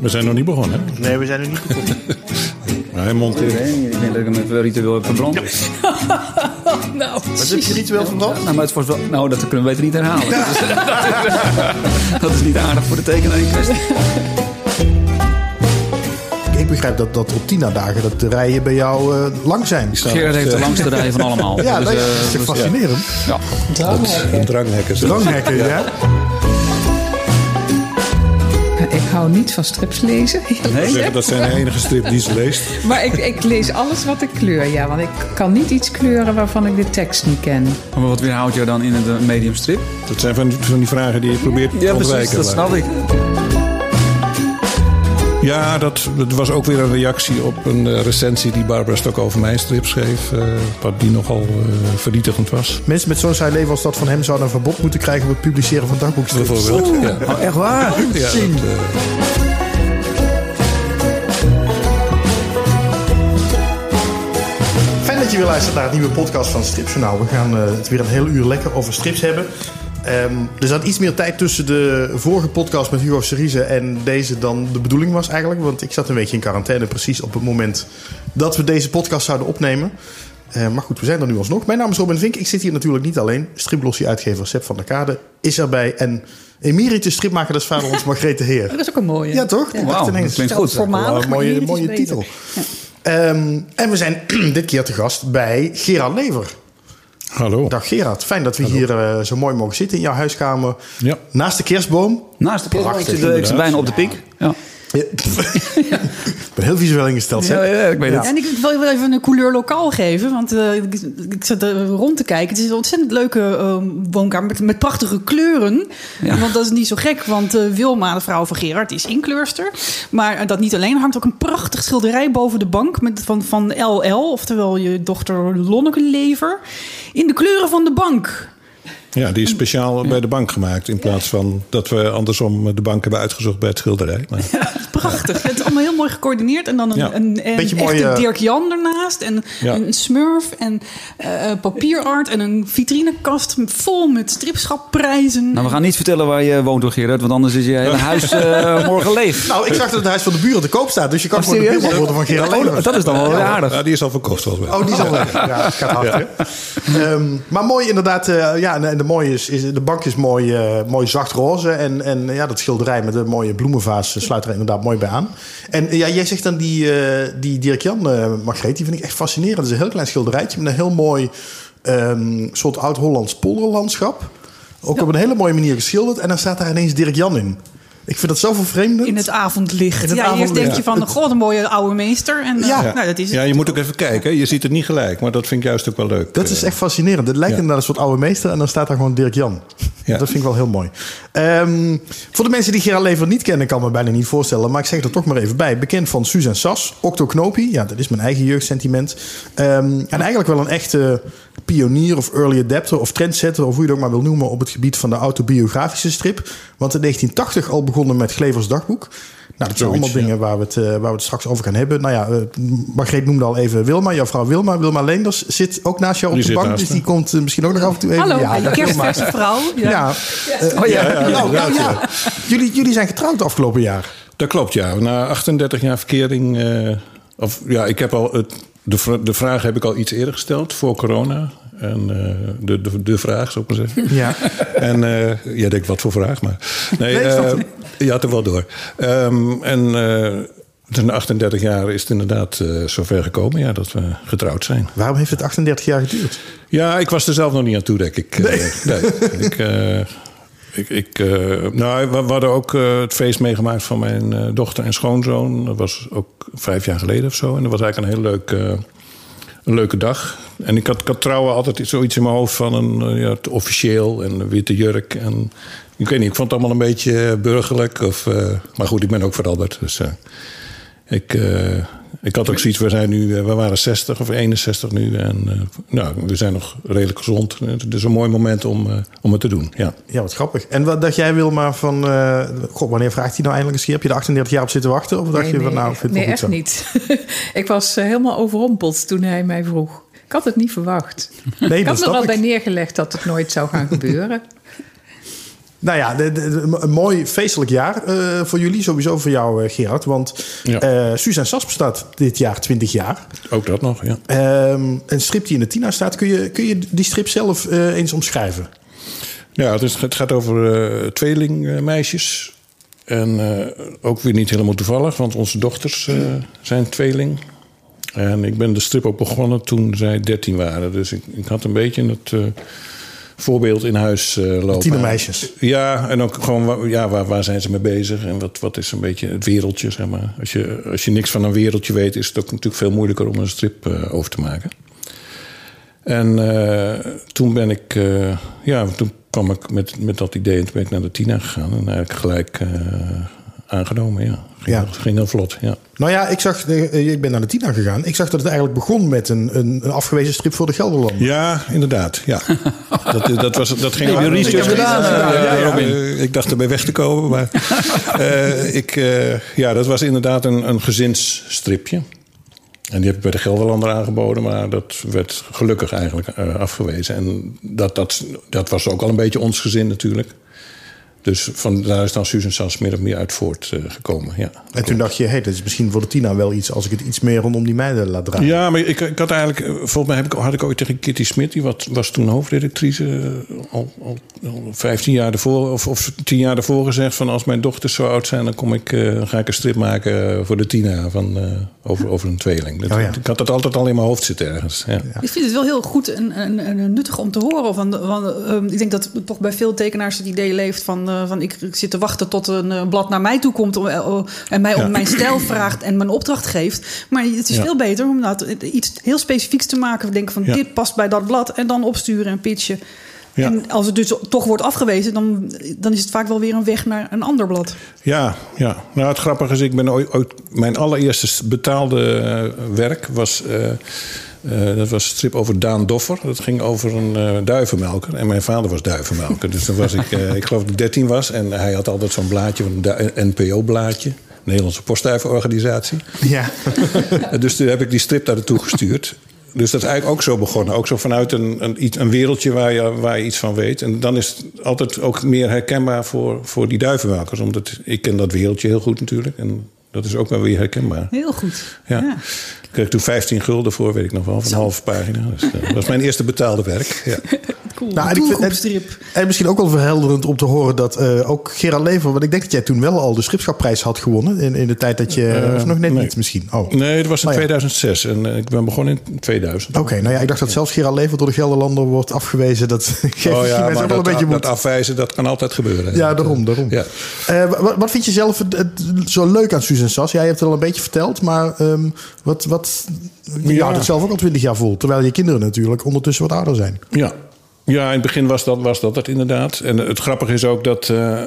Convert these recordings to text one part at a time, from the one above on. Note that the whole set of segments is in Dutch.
We zijn nog niet begonnen. hè? Nee, we zijn er niet begonnen. Hij monteert. Ik denk dat ik hem met ritueel heb verbrand. Nou, Wat heb je ritueel verbrand? Nou, maar het was wel, nou, dat kunnen we beter niet herhalen. Dat, is, dat is niet aardig voor de tekenaar in kwestie. Ik begrijp dat, dat op Tina-dagen dat de rijen bij jou eh, lang zijn. Gerard heeft de langste rij van allemaal. Ja, Dus, dat eh, is dus, fascinerend. ja. Een dranghekken. Dranghekken, ja. Ik hou niet van strips lezen. Nee? Zeggen, dat zijn de enige strip die ze leest. Maar ik, ik lees alles wat ik kleur, ja. Want ik kan niet iets kleuren waarvan ik de tekst niet ken. Maar wat weerhoudt jou dan in een eh, medium strip? Dat zijn van die, van die vragen die je probeert te ontwijken. dat snap ik. Ja, dat, dat was ook weer een reactie op een eh, recensie die Barbara Stok over mijn strip schreef. eh, wat die nogal eh, vernietigend was. Mensen met zo'n saai leven als dat van hem zouden een verbod moeten krijgen op het publiceren van dagboekstrips. Bijvoorbeeld. Ja. Oh, echt waar? Ja, dat, Fijn dat je weer luistert naar het nieuwe podcast van Stripjournaal. We gaan het weer een heel uur lekker over strips hebben. Ehm, er zat iets meer tijd tussen de vorige podcast met Hugo Cerise en deze dan de bedoeling was eigenlijk. Want ik zat een weekje in quarantaine precies op het moment dat we deze podcast zouden opnemen. Eh, maar goed, we zijn er nu alsnog. Mijn naam is Robin Vink. Ik zit hier natuurlijk niet alleen. Striplossie-uitgever Sepp van der Kade is erbij. En emeritus stripmaker des vaderlands Margrethe Heer. Dat is ook een mooie. Ja, toch? Ineens, dat klinkt goed. Voormalig, Een mooie, mooie titel. Ehm, en we zijn dit keer te gast bij Gerard Lever. Hallo. Dag Gerard, fijn dat we hier eh, zo mooi mogen zitten in jouw huiskamer. Ja. Naast de kerstboom. Naast de kerst, ik Prachtig, zit, eh, ik zit bijna op de piek. Ja. Ja. ik ben heel visueel ingesteld. Ja, ja, ik weet het. En ik wil wel even een couleur lokaal geven, want eh, ik, ik zat er rond te kijken. Het is een ontzettend leuke eh, woonkamer met, met prachtige kleuren. Ja. Want dat is niet zo gek, want eh, Wilma, de vrouw van Gerard, is inkleurster. Maar eh, dat niet alleen, er hangt ook een prachtig schilderij boven de bank met, van, van LL, oftewel je dochter Lonneke Lever, in de kleuren van de bank. Ja, die is speciaal bij de bank gemaakt. In plaats van dat we andersom de bank hebben uitgezocht bij het schilderij. Maar, Ja, prachtig. Het is allemaal heel mooi gecoördineerd. En dan een, Ja. een, een Beetje echte mooi, eh, Dirk Jan ernaast. En Ja. een smurf. En eh, papierart. En een vitrinekast vol met stripschapprijzen. Nou, we gaan niet vertellen waar je woont, hoor, Gerard. Want anders is je hele huis eh, morgen leeg. Nou, ik zag dat het huis van de buren te koop staat. Dus je kan Oh, gewoon de buurman worden van Gerard Oh, dat is dan wel aardig. ja, die is al verkocht volgens mij. Oh, die is al weg. Ja, het gaat hard? Ehm, maar mooi inderdaad. eh, ja, en, en de, mooie is, is, de bank is mooi, mooi zacht roze. En, en ja, dat schilderij met de mooie bloemenvaas sluit er inderdaad mooi bij aan. En eh, ja, jij zegt dan die, eh, die Dirk-Jan, eh Margreet, die vind ik echt fascinerend. Dat is een heel klein schilderijtje met een heel mooi ehm, soort oud-Hollands polderlandschap. Ook op een hele mooie manier geschilderd. En dan staat daar ineens Dirk-Jan in. Ik vind dat zo vervreemdend. in het avondlicht. In het ja, eerst avondlicht. denk je van, god, een mooie oude meester. En Ja. nou, dat is het. Ja, je moet ook even kijken. Je ziet het niet gelijk, maar dat vind ik juist ook wel leuk. Dat is echt fascinerend. Het lijkt Ja. inderdaad een soort oude meester en dan staat daar gewoon Dirk Jan. Ja. Dat vind ik wel heel mooi. Ehm, voor de mensen die Gerard Lever niet kennen, kan me bijna niet voorstellen. Maar ik zeg er toch maar even bij. Bekend van en Sas, Octo Knopie. Ja, dat is mijn eigen jeugdsentiment. Ehm, en eigenlijk wel een echte pionier of early adapter of trendsetter... of hoe je het ook maar wil noemen op het gebied van de autobiografische strip. Want in 1980 al begonnen met Glevers dagboek. Nou, dat zijn Zoiets, allemaal dingen waar, we het, eh, waar we het straks over gaan hebben. Nou ja, eh, Margreet noemde al even Wilma. Jouw vrouw Wilma, Wilma Leenders, zit ook naast jou op Die de bank. Dus die me. komt eh, misschien ook nog af en toe even. Hallo, ja, kerstverse vrouw. Ja. ja. Eh, Oh ja. nou, nou ja. Jullie, jullie zijn getrouwd afgelopen jaar. Dat klopt, ja. Na 38 jaar verkering... eh, of ja, ik heb al... Het, de, de vraag heb ik al iets eerder gesteld, voor corona. En eh, de, de, de vraag, zou ik maar zeggen. Ja. En eh jij denkt, wat voor vraag? Maar nee, eh. Je had er wel door. Ehm, en dus na 38 jaar is het inderdaad eh, zover gekomen ja, dat we getrouwd zijn. Waarom heeft het 38 jaar geduurd? Ja, ik was er zelf nog niet aan toe, denk ik. Eh, nee. ik, eh, ik, ik, eh, nou, we, we hadden ook het feest meegemaakt van mijn dochter en schoonzoon. Dat was ook vijf jaar geleden of zo. En dat was eigenlijk een heel leuk, een leuke dag. En ik had, ik had trouwen altijd zoiets in mijn hoofd van een ja, het officieel en een witte jurk. En ik weet niet, ik vond het allemaal een beetje eh, burgerlijk. Of, eh, maar goed, ik ben ook veranderd. Dus eh, ik, eh, ik had ook zoiets, we, zijn nu, we waren 60 of 61 nu. En eh, nou, we zijn nog redelijk gezond. Het is een mooi moment om, eh, om het te doen. Ja. Ja, wat grappig. En wat dacht jij, Wilma, van... eh, God, wanneer vraagt hij nou eindelijk eens? hier? Heb je er 38 jaar op zitten wachten? Of dacht je van, nou, vind het nee echt niet. ik was helemaal overrompeld toen hij mij vroeg. Ik had het niet verwacht. Nee, ik dat had me er ik. bij neergelegd dat het nooit zou gaan gebeuren. Nou ja, de- de- de- een mooi feestelijk jaar eh, voor jullie. Sowieso voor jou, eh, Gerard. Want Ja. eh Suzanne Sas bestaat dit jaar 20 jaar. Ook dat nog, ja. Ehm, een strip die in de Tina staat. Kun je, kun je die strip zelf eens omschrijven? Ja, het, is, het gaat over tweelingmeisjes. en ook weer niet helemaal toevallig, want onze dochters zijn tweeling. En ik ben de strip ook begonnen toen zij 13 waren. Dus ik, ik had een beetje het voorbeeld in huis eh lopen. Tienermeisjes. Ja, en ook gewoon ja, waar, waar zijn ze mee bezig en wat, wat is een beetje het wereldje, zeg maar. Als je, als je niks van een wereldje weet, is het ook natuurlijk veel moeilijker om een strip eh, over te maken. En eh, toen ben ik, ja, toen kwam ik met, met dat idee en toen ben ik naar de Tina gegaan. En eigenlijk gelijk aangenomen, ja. Ging, Ja. Heel, ging heel vlot, ja. Nou ja, ik zag, eh, ik ben naar de Tina gegaan. Ik zag dat het eigenlijk begon met een, een, een afgewezen strip voor de Gelderland. Ja, inderdaad, ja. dat, dat, was, dat ging... Heb je research Ik- gedaan, eh, Ja, ja, Robin? eh, ik dacht erbij weg te komen, maar... eh, ik, eh, ja, dat was inderdaad een, een gezinsstripje. En die heb ik bij de Gelderlander aangeboden, maar dat werd gelukkig eigenlijk eh, afgewezen. En dat, dat, dat was ook al een beetje ons gezin natuurlijk. Dus van, daar is dan Susan Sans meer of meer uit voortgekomen. ja. En toen dacht je, hey, dat is misschien voor de Tina wel iets... als ik het iets meer rondom die meiden laat draaien. Ja, maar ik, ik had eigenlijk, eh, volgens mij heb ik, had ik ooit tegen Kitty Smit, die wat, was toen hoofdredactrice, eh, al, al, al 15 jaar ervoor of, of 10 jaar ervoor gezegd: van als mijn dochters zo oud zijn, dan kom ik, eh, dan ga ik een strip maken voor de Tina van, eh, over, over een tweeling. Dat, Oh ja. Ik had dat altijd al in mijn hoofd zitten ergens. Ja. Ik vind het wel heel goed en, en, en nuttig om te horen. Van, van, ehm, ik denk dat toch bij veel tekenaars het idee leeft van, eh, van ik, ik zit te wachten tot een eh, blad naar mij toe komt om, eh, en mij Ja. om mijn stijl vraagt en mijn opdracht geeft. Maar het is Ja. veel beter om dat, iets heel specifieks te maken. Denken van Ja. dit past bij dat blad en dan opsturen en pitchen. Ja. En als het dus toch wordt afgewezen, dan, dan is het vaak wel weer een weg naar een ander blad. Ja, ja. Nou, het grappige is, ik ben ooit, ooit- mijn allereerste betaalde werk was. Eh, dat was een strip over Daan Doffer. Dat ging over een eh, duivenmelker. En mijn vader was duivenmelker. Dus toen was ik, eh, ik geloof dat ik 13 was. En hij had altijd zo'n blaadje, een NPO-blaadje. Nederlandse Postduivenorganisatie. Ja. dus toen heb ik die strip daar naartoe gestuurd. Dus dat is eigenlijk ook zo begonnen. Ook zo vanuit een, een, iets- een wereldje waar je, waar je iets van weet. En dan is het altijd ook meer herkenbaar voor, voor die duivenmelkers. Omdat ik ken dat wereldje heel goed natuurlijk. En dat is ook wel weer herkenbaar. Heel goed. Ja. Kreeg toen 15 gulden voor, weet ik nog wel, van een halve pagina. Dus, eh, dat was mijn eerste betaalde werk. Ja. Cool. Nou, en vind-. En misschien ook wel verhelderend om te horen dat eh, ook Gerard Lever... want ik denk dat jij toen wel al de schipschapprijs had gewonnen... in, in de tijd dat je... Eh, of nog net nee. niet misschien. Oh. Oké, Nee, dat was in Oh ja. 2006. En eh, ik ben begonnen in 2000. nou ja, ik dacht dat zelfs Gerard Lever door de Gelderlander wordt afgewezen. Dat geeft Oh ja, maar wel dat, een beetje dat moed. afwijzen, dat kan altijd gebeuren. Ja, daarom, daarom. Ja. Eh, wat, wat vind je zelf het, het zo leuk aan Susan Sas? Jij hebt het al een beetje verteld, maar ehm, wat, wat, je Ja. houdt het zelf ook al twintig jaar vol. Terwijl je kinderen natuurlijk ondertussen wat ouder zijn. Ja. Ja, in het begin was dat, was dat het inderdaad. En het grappige is ook dat... eh,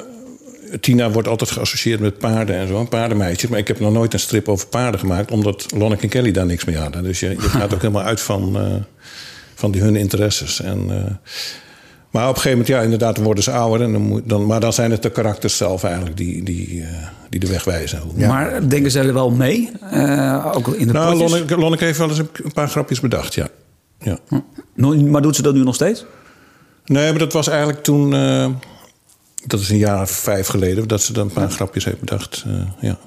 Tina wordt altijd geassocieerd met paarden en zo, een paardenmeisje. Maar ik heb nog nooit een strip over paarden gemaakt... omdat Lonneke en Kelly daar niks mee hadden. Dus je, je gaat ook helemaal uit van, eh, van die, hun interesses. En, eh, maar op een gegeven moment, ja, inderdaad, dan worden ze ouder. En dan moet, dan, maar dan zijn het de karakters zelf eigenlijk die, die, die de weg wijzen. Maar denken ze er wel mee? Ook in de Nou? Lonneke, Lonneke heeft wel eens een paar grapjes bedacht, ja. ja. No- Maar doet ze dat nu nog steeds? Nee, maar dat was eigenlijk toen... eh, dat is een jaar of vijf geleden... dat ze dan een paar grapjes heeft bedacht. eh, ja.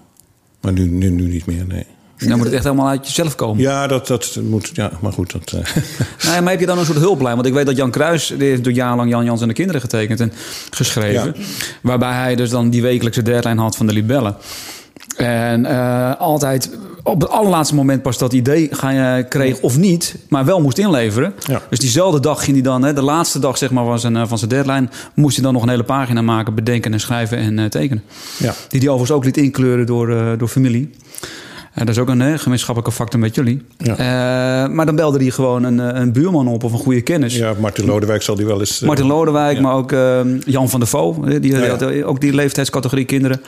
Maar nu, nu, nu niet meer, nee. Dan moet het echt helemaal uit jezelf komen. Ja, dat, dat moet... Ja, maar goed, dat... eh, Nou, maar heb je dan een soort hulplijn? Want ik weet dat Jan Kruis, die heeft door jarenlang Jan Jans en de kinderen getekend en geschreven. Waarbij hij dus dan die wekelijkse deadline had van de libellen. En eh, altijd op het allerlaatste moment pas dat idee ga je, kreeg of niet, maar wel moest inleveren. Ja. Dus diezelfde dag ging hij dan, hè, de laatste dag zeg maar, van, zijn, van zijn deadline, moest hij dan nog een hele pagina maken, bedenken en schrijven en eh, tekenen. ja. Die hij overigens ook liet inkleuren door, eh, door familie. Dat is ook een gemeenschappelijke factor met jullie. Ja. Maar dan belde hij gewoon een, een buurman op of een goede kennis. ja, Martin Lodewijk zal die wel eens... eh, Martin Lodewijk, ja. maar ook eh, Jan van der Voo. eh, Die, ja. had ook die leeftijdscategorie kinderen.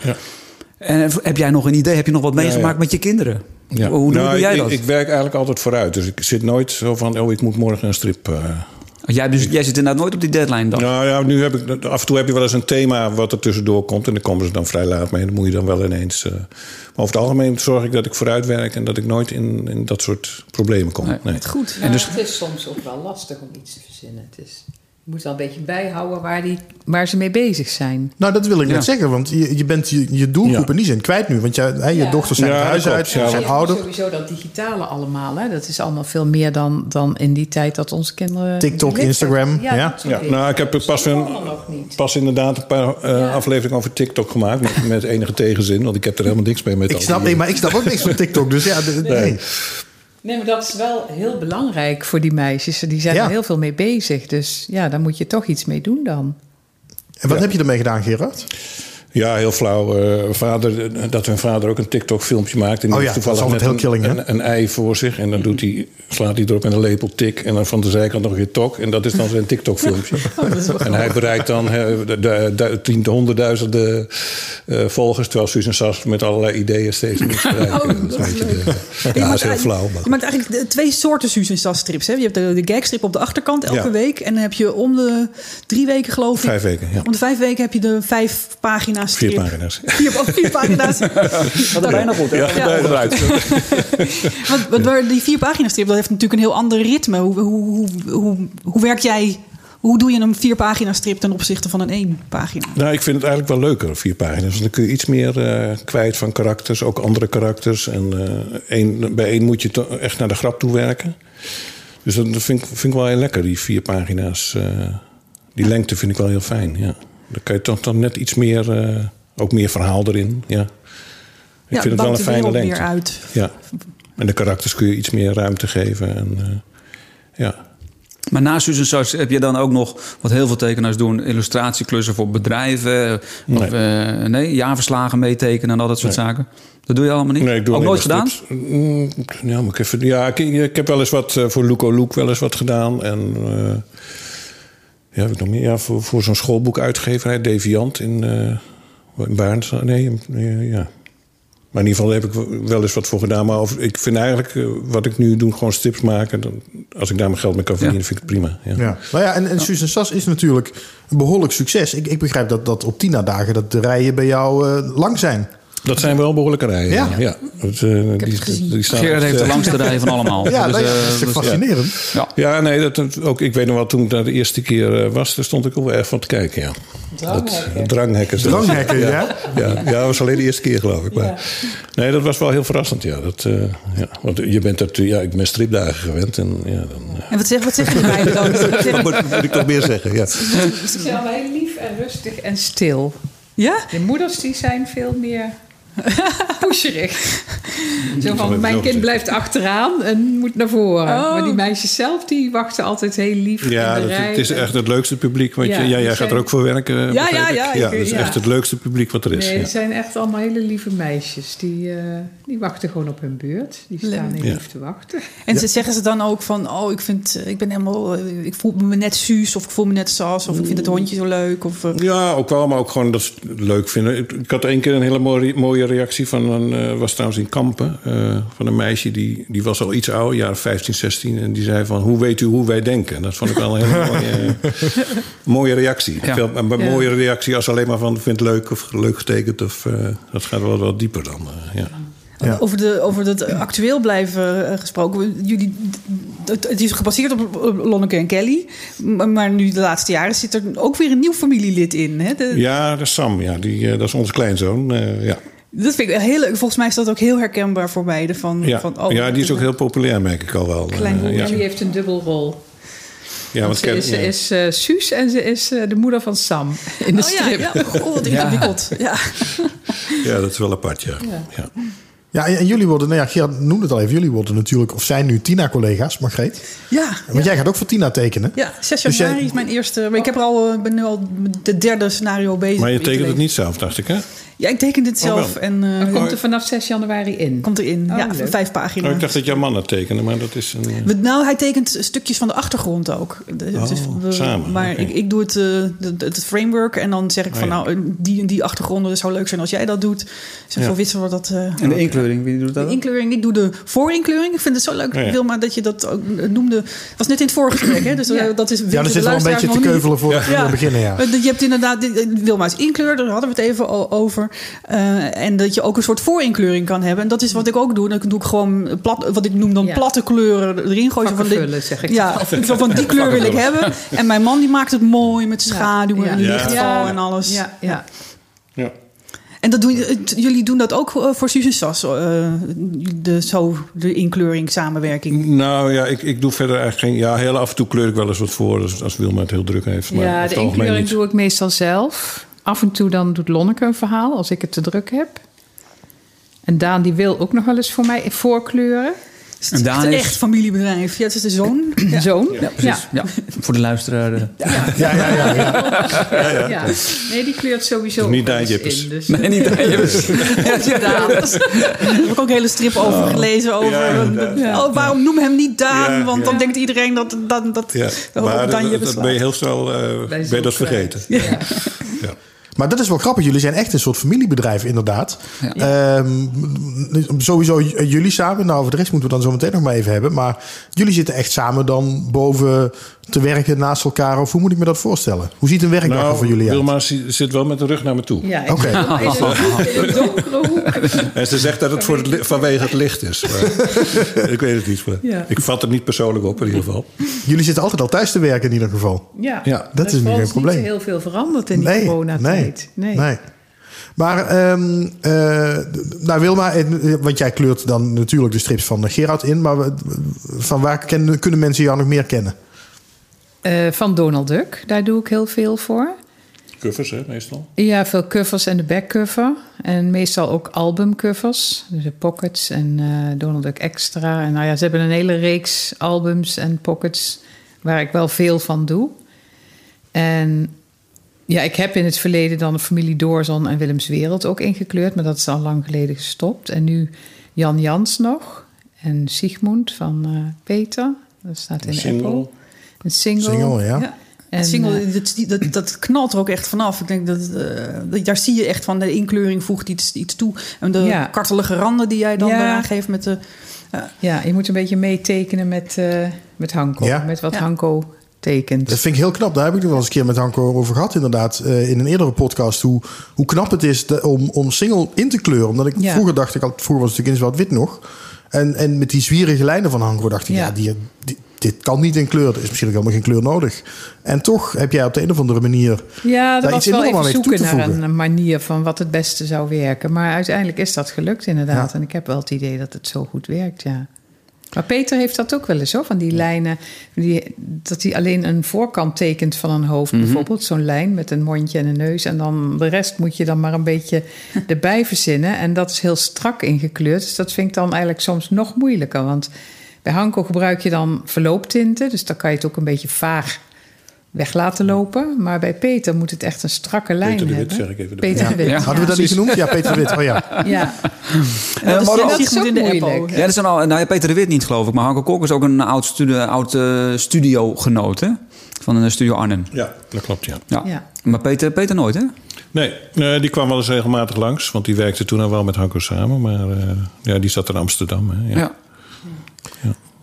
En heb jij nog een idee? Heb je nog wat meegemaakt ja. met je kinderen? Ja. Hoe doe, Nou, doe jij ik, dat? Ik, werk eigenlijk altijd vooruit. Dus ik zit nooit zo van... oh, ik moet morgen een strip... eh, jij, dus, jij zit inderdaad nooit op die deadline dan? Nou ja, nu heb ik... Af en toe heb je wel eens een thema wat er tussendoor komt... en daar komen ze dan vrij laat mee. Dan moet je dan wel ineens... eh, maar over het algemeen zorg ik dat ik vooruit werk... en dat ik nooit in, in dat soort problemen kom. Nee. Nee. Goed. En dus- het is soms ook wel lastig om iets te verzinnen. Het is moet wel een beetje bijhouden waar, die, waar ze mee bezig zijn. Nou, dat wil ik Ja. net zeggen, want je, je bent je, je doelgroep Ja. in die zin kwijt nu. Want je, hè, je Ja. dochters zijn Ja, het huis uit, ze zijn Ja, ouder. Sowieso dat digitale allemaal. Hè? Dat is allemaal veel meer dan, dan in die tijd dat onze kinderen... TikTok, Instagram, ja. Ja, nou, ik heb er pas, een, allemaal nog niet. pas inderdaad een paar eh, Ja. afleveringen over TikTok gemaakt. Met, met enige tegenzin, want ik heb er helemaal niks mee met Ik snap, nee, maar ik snap ook niks van TikTok. Dus ja, de- nee. Nee, maar dat is wel heel belangrijk voor die meisjes. Die zijn Ja. er heel veel mee bezig. Dus ja, daar moet je toch iets mee doen dan. En wat Ja. heb je ermee gedaan, Gerard? Ja, heel flauw. eh, vader, dat hun vader ook een TikTok-filmpje maakt. En Oh ja, dat is heel killing, hè? een, een, ei voor zich. En dan doet hij, slaat hij erop met een lepel tik. En dan van de zijkant nog weer tok. En dat is dan zijn TikTok-filmpje. en hij bereikt dan hè, de, de, de, tien, honderdduizenden eh, volgers. Terwijl Susan Sas met allerlei ideeën steeds niets bereikt. Oh, dat is de, ja, heel flauw. Maar. Je maakt eigenlijk twee soorten Suus en Sas strips. Hè? Je hebt de, de gagstrip op de achterkant elke Ja. week. En dan heb je om de drie weken geloof ik... Vijf weken, ja. Om de vijf weken heb je de vijf pagina's strip. Vier pagina's. Vier, oh, vier pagina's. Dat is bijna goed, hè? Ja, Ja. eruit. Want, want waar die vier pagina's strip, dat heeft natuurlijk een heel ander ritme. Hoe, hoe, hoe, hoe, hoe werk jij... Hoe doe je een vier pagina strip ten opzichte van een één pagina? Nou, ik vind het eigenlijk wel leuker, vier pagina's. Want dan kun je iets meer eh, kwijt van karakters, ook andere karakters. En eh, één, bij één moet je echt naar de grap toe werken. Dus dat dat vind, ik- vind ik wel heel lekker, die vier pagina's. eh, die lengte vind ik wel heel fijn, ja. Dan kan je toch dan net iets meer, eh, ook meer verhaal erin, ja. Ik ja, vind het wel een fijne lengte. meer uit. Ja. En de karakters kun je iets meer ruimte geven. En, eh, ja. Maar naast Susan Sars heb je dan ook nog, wat heel veel tekenaars doen, illustratieklussen voor bedrijven. Of eh, nee, jaarverslagen meetekenen en al dat soort zaken. Dat doe je allemaal niet? Nee, ik doe ook nooit maar gedaan? Mm, Ja, moet ik even. Ja, ik, ik heb wel eens wat voor Luco Look wel eens wat gedaan. En eh, ja, heb ik nog meer? Ja, voor, voor zo'n schoolboekuitgeverij, Deviant in, eh in Baarns. Nee, nee, ja. Maar in ieder geval heb ik wel eens wat voor gedaan. Maar over- ik vind eigenlijk eh, wat ik nu doe, gewoon strips maken. Dan, als ik daar mijn geld mee kan verdienen, Ja. vind ik het prima. Ja. Ja. Nou ja, en, en Susan Sas is natuurlijk een behoorlijk succes. Ik, ik begrijp dat, dat op Tina-dagen dat de rijen bij jou eh, lang zijn. Dat zijn wel behoorlijke rijen. Ja. Dat, eh, die, die staan Gerard heeft de langste rij van allemaal. Ja, Dus, ja, eh, dat is dus- fascinerend. ja. Ja, nee, dat, dat ook, ik weet nog wel, toen ik daar de eerste keer eh, was, daar stond ik ook wel erg van te kijken. Ja. Dranghekken. Dat, dranghekken. Dranghekken, ja. Ja, ja, dat was alleen de eerste keer, geloof ik. Maar, Nee, dat was wel heel verrassend, ja. Dat, eh, ja. Want je bent er, ja, ik ben stripdagen gewend. En, ja, dan, En wat zeg, wat de meiden dan? Wat moet, moet ik toch meer zeggen, ja. Ze zijn allemaal heel lief en rustig en stil. Ja? De moeders die zijn veel meer pusherig. Zo van, mijn kind blijft achteraan en moet naar voren. Oh. Maar die meisjes zelf, die wachten altijd heel lief Ja, in de dat, rij. het is echt het leukste publiek. Want Ja, je, ja, jij gaat er ook voor werken, Ja, ja, ja, ja, dat is ja. echt het leukste publiek wat er is. Nee, ja. het zijn echt allemaal hele lieve meisjes. Die, eh, die wachten gewoon op hun beurt. Die staan heel Ja. lief te wachten. En ze zeggen ze dan ook van, oh, ik vind, ik ben helemaal, ik voel me net Suus of ik voel me net Sas of ik vind het hondje zo leuk of. eh, Ja, ook wel, maar ook gewoon dat ze het leuk vinden. Ik, ik had één keer een hele mooie, mooie reactie van een, eh, was trouwens in Kampen, eh, van een meisje die, die was al iets ouder, jaren 15, 16, en die zei van, hoe weet u hoe wij denken? En dat vond ik wel een hele mooie, mooie reactie. Ja. Veel, een Ja. mooie reactie als alleen maar van, vind het leuk of leuk getekend of eh, dat gaat wel wat dieper dan. eh, ja. Ja. Over, de, over dat actueel blijven eh, gesproken. Jullie, het, het is gebaseerd op Lonneke en Kelly. Maar nu de laatste jaren zit er ook weer een nieuw familielid in. Hè? De- ja, dat is Sam, ja, die, eh, dat is onze kleinzoon. eh, ja. Dat vind ik heel leuk. Volgens mij is dat ook heel herkenbaar voor beiden. Van, Ja. van, oh, ja, die is ook heel populair, merk ik al wel. Klein Eh, ja. En die heeft een dubbelrol. Ja, want ze Ken- is, ja. ze is eh, Suus en ze is eh, de moeder van Sam in de Oh ja, strip. ja. Oh, wat ingewikkeld. Ja. ja, dat is wel apart, ja. ja. Ja, en en jullie worden, nou ja, Gerard noemde het al even, jullie worden natuurlijk, of zijn nu Tina-collega's, Margreet. Ja. Want jij gaat ook voor Tina tekenen. Ja, 6 Dus jij- januari is mijn eerste. Maar ik heb er al, ben nu al de derde scenario bezig. Maar je tekent het niet zelf, dacht ik, hè? Ja, ik teken dit Oh, zelf. en eh, Dan komt er vanaf 6 januari in. komt erin. Oh, ja, leuk. vijf Oh, pagina's. ik dacht dat jouw man het tekende, maar dat is een... We- Nou, hij tekent stukjes van de achtergrond ook. Het Oh, samen, Maar ik, ik doe het, eh, de- de- het framework en dan zeg ik van Oh, ja. nou, eh, die en die achtergronden, het zou leuk zijn als jij dat doet. Zeg Ja. voor Witsel wordt dat. eh, En de inkleuring, wie doet dat? de inkleuring, ik doe de voorinkkleuring. Ik vind het zo leuk, Oh, ja. Wilma, dat je dat ook noemde. Het was net in het vorige gesprek, hè? Dus eh, Ja. dat is Ja, er zit wel een beetje te keuvelen voor we Ja. beginnen, ja. Eh, Je hebt inderdaad, eh, Wilma's inkleur, daar hadden we het even o- over. Over. Eh, en dat je ook een soort voorinkkleuring kan hebben. En dat is wat ik ook doe. Dan doe ik gewoon plat, wat ik noem dan Ja. platte kleuren erin gooien. Van, dit- zeg ik Ja, zo van die kleur wil ik hebben. En mijn man die maakt het mooi met schaduwen Ja. en lichtval Ja. en alles. Ja, ja. Ja. En dat doen, jullie doen dat ook voor voor Suze Sas, eh, de, zo, de inkleuring, samenwerking. Nou ja, ik, ik doe verder eigenlijk geen... Ja, heel af en toe kleur ik wel eens wat voor. Dus als Wilma het heel druk heeft. Maar ja, de inkleuring doe ik meestal zelf. Af en toe dan doet Lonneke een verhaal als ik het te druk heb. En Daan die wil ook nog wel eens voor mij voorkleuren. Het En is Daan echt, heeft- echt familiebedrijf. Ja, het is de zoon. Ja. Zoon. Ja, precies. Ja. Voor de luisteraar. eh. Ja, ja, ja. ja. Ja. Nee, die kleurt sowieso Dus niet in, Dus, Nee, niet dat je... Daan. Daar heb ik ook een hele strip over gelezen. Over, Ja, oh, waarom noem hem niet Daan? Ja, Want dan ja. denkt iedereen dat... dat, dat Ja, maar Daan dat, ben je heel snel eh, ben je dat vergeten. Ja. Maar dat is wel grappig. Jullie zijn echt een soort familiebedrijf, inderdaad. Ja. Ehm, sowieso jullie samen. Nou, over de rest moeten we dan zo meteen nog maar even hebben. Maar jullie zitten echt samen dan boven te werken naast elkaar. Of hoe moet ik me dat voorstellen? Hoe ziet een werkdag er Nou, voor jullie uit? Wilma zi- zit wel met de rug naar me toe. ja, Oké. een- een. En ze zegt dat het voor het vanwege het licht is. Maar, ik weet het niet. Maar Ja. Ik vat het niet persoonlijk op in ieder geval. Jullie zitten altijd al thuis te werken in ieder geval. Ja, Ja, dat is Er geen ons probleem. niet heel veel veranderd in die nee, coronatijd. nee, nee. Maar, ehm, eh, nou Wilma, eh, want jij kleurt dan natuurlijk de strips van Gerard in. Maar van waar kennen, kunnen mensen jou nog meer kennen? Eh, van Donald Duck, daar doe ik heel veel voor. Covers, hè, meestal. Ja, veel covers en de backcover. En meestal ook albumcovers. Dus de pockets en eh, Donald Duck Extra. En nou ja, ze hebben een hele reeks albums en pockets waar ik wel veel van doe. En ja, ik heb in het verleden dan de familie Doorzon en Willems Wereld ook ingekleurd. Maar dat is al lang geleden gestopt. En nu Jan Jans nog. En Sigmund van eh, Peter. Dat staat in. Apple. Een single. Single, ja. Ja. En, Single, eh, dat, dat, dat knalt er ook echt vanaf. Ik denk dat, eh, dat daar zie je echt van de inkleuring voegt iets, iets toe. En de Ja. kartelige randen die jij dan Ja. eraan geeft met de. Ja, je moet een beetje meetekenen met, eh met Hanko. Ja. Met wat Ja. Hanko tekent. Dat vind ik heel knap. Daar heb ik het wel eens een keer met Hanko over gehad, inderdaad. eh, in een eerdere podcast. Hoe, hoe knap het is de- om, om single in te kleuren. Omdat ik Ja. vroeger dacht, ik had, vroeger was het natuurlijk in zwart-wit nog. En, en met die zwierige lijnen van Hanko dacht ik, ja, Ja. die, die- dit kan niet in kleur. Er is misschien ook helemaal geen kleur nodig. En toch heb jij op de een of andere manier. Ja, dat was iets wel even zoeken naar voegen. een manier van wat het beste zou werken. Maar uiteindelijk is dat gelukt inderdaad. Ja. En ik heb wel het idee dat het zo goed werkt, ja. Maar Peter heeft dat ook wel eens, hoor. Van die lijnen, die, dat hij alleen een voorkant tekent van een hoofd. Mhm. Bijvoorbeeld zo'n lijn met een mondje en een neus. En dan de rest moet je dan maar een beetje erbij verzinnen. En dat is heel strak ingekleurd. Dus dat vind ik dan eigenlijk soms nog moeilijker. Want bij Hanko gebruik je dan verlooptinten. Dus dan kan je het ook een beetje vaag weg laten lopen. Maar bij Peter moet het echt een strakke lijn Peter de Wit, hebben. zeg ik even. Peter de Wit. Ja. Hadden we dat niet genoemd? Ja, Peter de Wit. Oh ja. Ja. Eh, dat is maar ook- Sigmund dat is ook in de moeilijk. Apple. Ja, dat is een, al- nou ja, Peter de Wit niet, geloof ik. Maar Hanko Kok is ook een oud, studio, oud eh, studiogenoot, hè? Van een studio Arnhem. Ja, dat klopt, ja. Ja. Ja. Maar Peter, Peter nooit, hè? Nee, eh, die kwam wel eens regelmatig langs. Want die werkte toen al wel met Hanko samen. Maar eh, ja, die zat in Amsterdam. Hè, ja.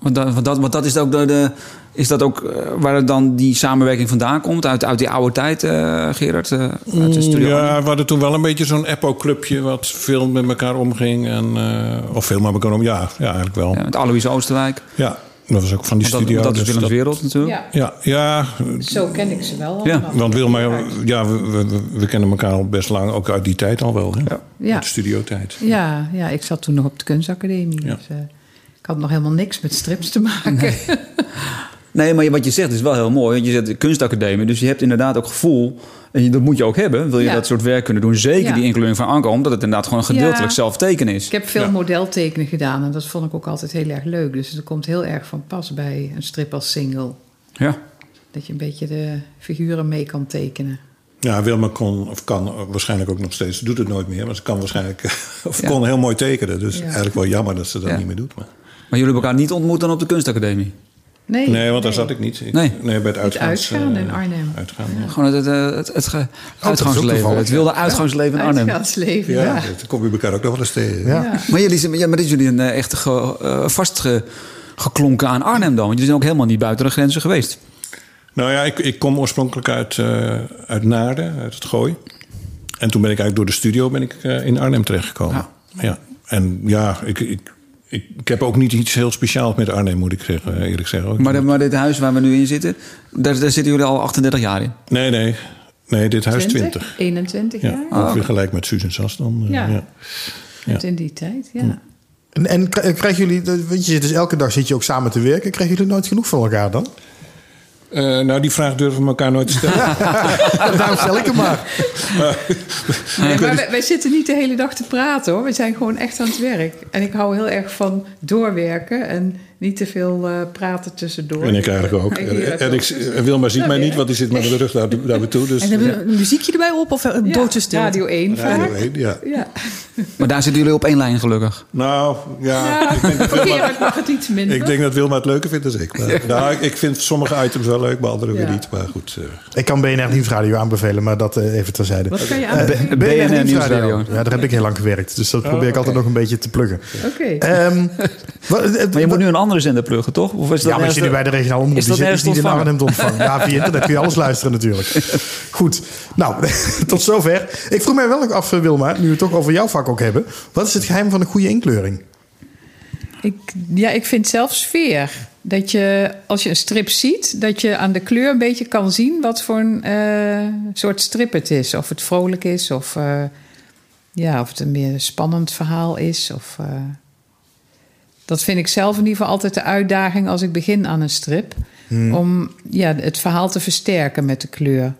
Ja. Want, dat, want, dat, want dat is ook, de, de, is dat ook eh, waar dan die samenwerking vandaan komt? Uit, uit die oude tijd, eh, Gerard? eh, uit de studio? Ja, we hadden toen wel een beetje zo'n Apple-clubje... wat veel met elkaar omging. En, eh, of veel met elkaar om... Ja, ja eigenlijk wel. Ja, Ja, met Alois Oosterwijk. dat was ook van die dat, studio. dat is dus Willems Wereld natuurlijk. ja, Ja, ja, zo ken ik ze wel. Ja, allemaal. want Wilma... Ja, we, we, we kennen elkaar al best lang. Ook uit die tijd al wel. Hè? Ja. Ja. Uit de studiotijd. Ja, ja, ik zat toen nog op de kunstacademie. Ja. Dus, eh, ik had nog helemaal niks met strips te maken. Nee, maar wat je zegt is wel heel mooi. Want je zegt de kunstacademie. Dus je hebt inderdaad ook gevoel. En dat moet je ook hebben. Wil je Ja. dat soort werk kunnen doen. Zeker Ja. die inkleuring van Anko. Omdat het inderdaad gewoon gedeeltelijk Ja. zelf tekenen is. Ik heb veel Ja. modeltekenen gedaan en dat vond ik ook altijd heel erg leuk. Dus het komt heel erg van pas bij een strip als single. Ja. Dat je een beetje de figuren mee kan tekenen. Ja, Wilma kon, of kan waarschijnlijk ook nog steeds, doet het nooit meer, maar ze kan waarschijnlijk, of Ja. kon heel mooi tekenen. Dus Ja. eigenlijk wel jammer dat ze dat Ja. niet meer doet. Maar. Maar jullie hebben elkaar niet ontmoet dan op de kunstacademie? Nee, Nee, want daar zat ik niet. Ik- Nee. bij het uitgaans, uitgaan eh, in Arnhem. Uitgaan, ja. Gewoon het, het, het, het ge- ook uitgangsleven. Het wilde uitgangsleven in Arnhem. Uitgaansleven, Ja, ja. dat kom je elkaar ook nog wel eens tegen. Ja. Ja. Maar jullie, zijn- ja, maar dit is jullie een eh, echt ge, eh, vastgeklonken aan Arnhem dan? Want jullie zijn ook helemaal niet buiten de grenzen geweest. Nou ja, ik, ik kom oorspronkelijk uit, eh, uit Naarden, uit het Gooi. en toen ben ik eigenlijk door de studio ben ik, eh, in Arnhem terechtgekomen. Ja. En ja, ik, ik, ik, ik heb ook niet iets heel speciaals met Arnhem, moet ik zeggen, eh, eerlijk zeggen. Maar, de- maar dit huis waar we nu in zitten, daar, daar zitten jullie al 38 jaar in. Nee, nee. Nee, dit huis 20. 21 Ja, jaar. ongeveer gelijk met Susan Sas dan. eh, Ja. ja. Net in die tijd, ja. En, en k- krijgen jullie, want je zit dus elke dag zit je ook samen te werken. Krijgen jullie nooit genoeg van elkaar dan? Eh, nou, die vraag durven we elkaar nooit te stellen. Daarom stel ik hem maar. Nee, maar wij, wij zitten niet de hele dag te praten hoor. We zijn gewoon echt aan het werk. En ik hou heel erg van doorwerken en niet te veel eh, praten tussendoor. en ik eigenlijk ook. En ik, en Wilma ziet mij niet, want die zit met de rug naar, naar me toe. Dus, En hebben we een muziekje erbij op of een Ja, doodse stil? Radio 1 Radio vaak. 1, ja. Ja. Maar daar zitten jullie op één lijn gelukkig. Nou, ja. Ja, Ik, denk dat Wilma, mag het iets minder. ik denk dat Wilma het leuker vindt dan ik. Maar, nou, ik, ik vind sommige items wel leuk, maar andere weer niet. Maar goed. eh, Ik kan BNR Nieuwsradio aanbevelen, maar dat eh, even terzijde. Wat kan je Eh, aan? B- BNR Nieuwsradio. Ja, daar heb ik heel lang gewerkt. Dus dat probeer ik altijd nog een beetje te pluggen. Oké. Ehm, eh, Maar je moet nu een andere zender pluggen, toch? Of is dat Ja, maar ik zit nu bij de regionale omroep. Is Die dat zit nergens niet in Arnhem te ontvangen. Ja, via internet kun je alles luisteren natuurlijk. Goed. Nou, tot zover. Ik vroeg mij wel af, eh, Wilma, nu we het toch over jouw vak ook hebben. Wat is het geheim van een goede inkleuring? Ik, ja, ik vind zelf sfeer. Dat je, als je een strip ziet, dat je aan de kleur een beetje kan zien wat voor een eh, soort strip het is. Of het vrolijk is, of, eh, ja, of het een meer spannend verhaal is. Of, eh, dat vind ik zelf in ieder geval altijd de uitdaging als ik begin aan een strip. Om ja, het verhaal te versterken met de kleur.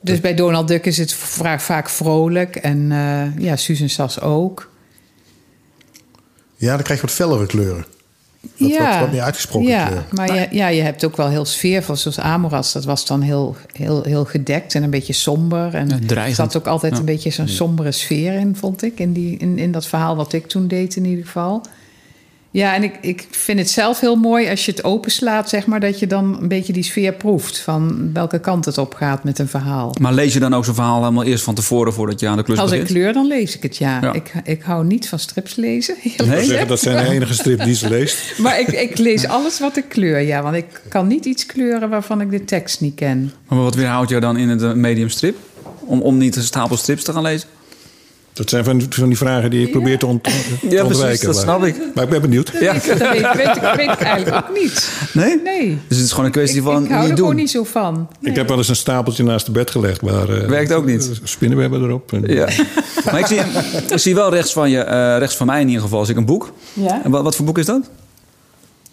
Dus bij Donald Duck is het vaak, vaak vrolijk. En eh, ja, Susan Sas ook. Ja, dan krijg je wat fellere kleuren. Wat, wat, wat meer uitgesproken ja, kleur. Maar je, ja, je hebt ook wel heel sfeervol. Zoals Amoras, dat was dan heel, heel, heel gedekt en een beetje somber. En Ja, er dreigend. zat ook altijd Ja. een beetje zo'n sombere sfeer in, vond ik. In, die, in, in dat verhaal wat ik toen deed in ieder geval. Ja, en ik, ik vind het zelf heel mooi als je het openslaat, zeg maar... dat je dan een beetje die sfeer proeft van welke kant het op gaat met een verhaal. Maar lees je dan ook zo'n verhaal helemaal eerst van tevoren voordat je aan de klus Als ik begint? kleur, dan lees ik het, ja. Ja. Ik, ik hou niet van strips lezen. Nee? ik zeggen, dat zijn de enige strip die ze leest. Maar ik, ik lees alles wat ik kleur, ja. Want ik kan niet iets kleuren waarvan ik de tekst niet ken. Maar wat weerhoudt jou dan in het eh, medium strip? Om, om niet een stapel strips te gaan lezen? Dat zijn van, van die vragen die ik probeer te, ont, te Ja, precies, ontwijken. dat maar- snap ik. Maar ik ben benieuwd. Ja. Dat weet, weet, ik, weet ik eigenlijk ook niet. Nee? Nee. Dus het is gewoon een kwestie ik, van ik hou niet er doen. gewoon niet zo van. Ik heb wel eens een stapeltje naast het bed gelegd. Maar, eh, Werkt ook niet. Spinnenwebben erop. En, Ja. Maar ik zie, ik zie wel rechts van je, eh, rechts van mij in ieder geval, zie ik een boek. Ja. En wat, wat voor boek is dat?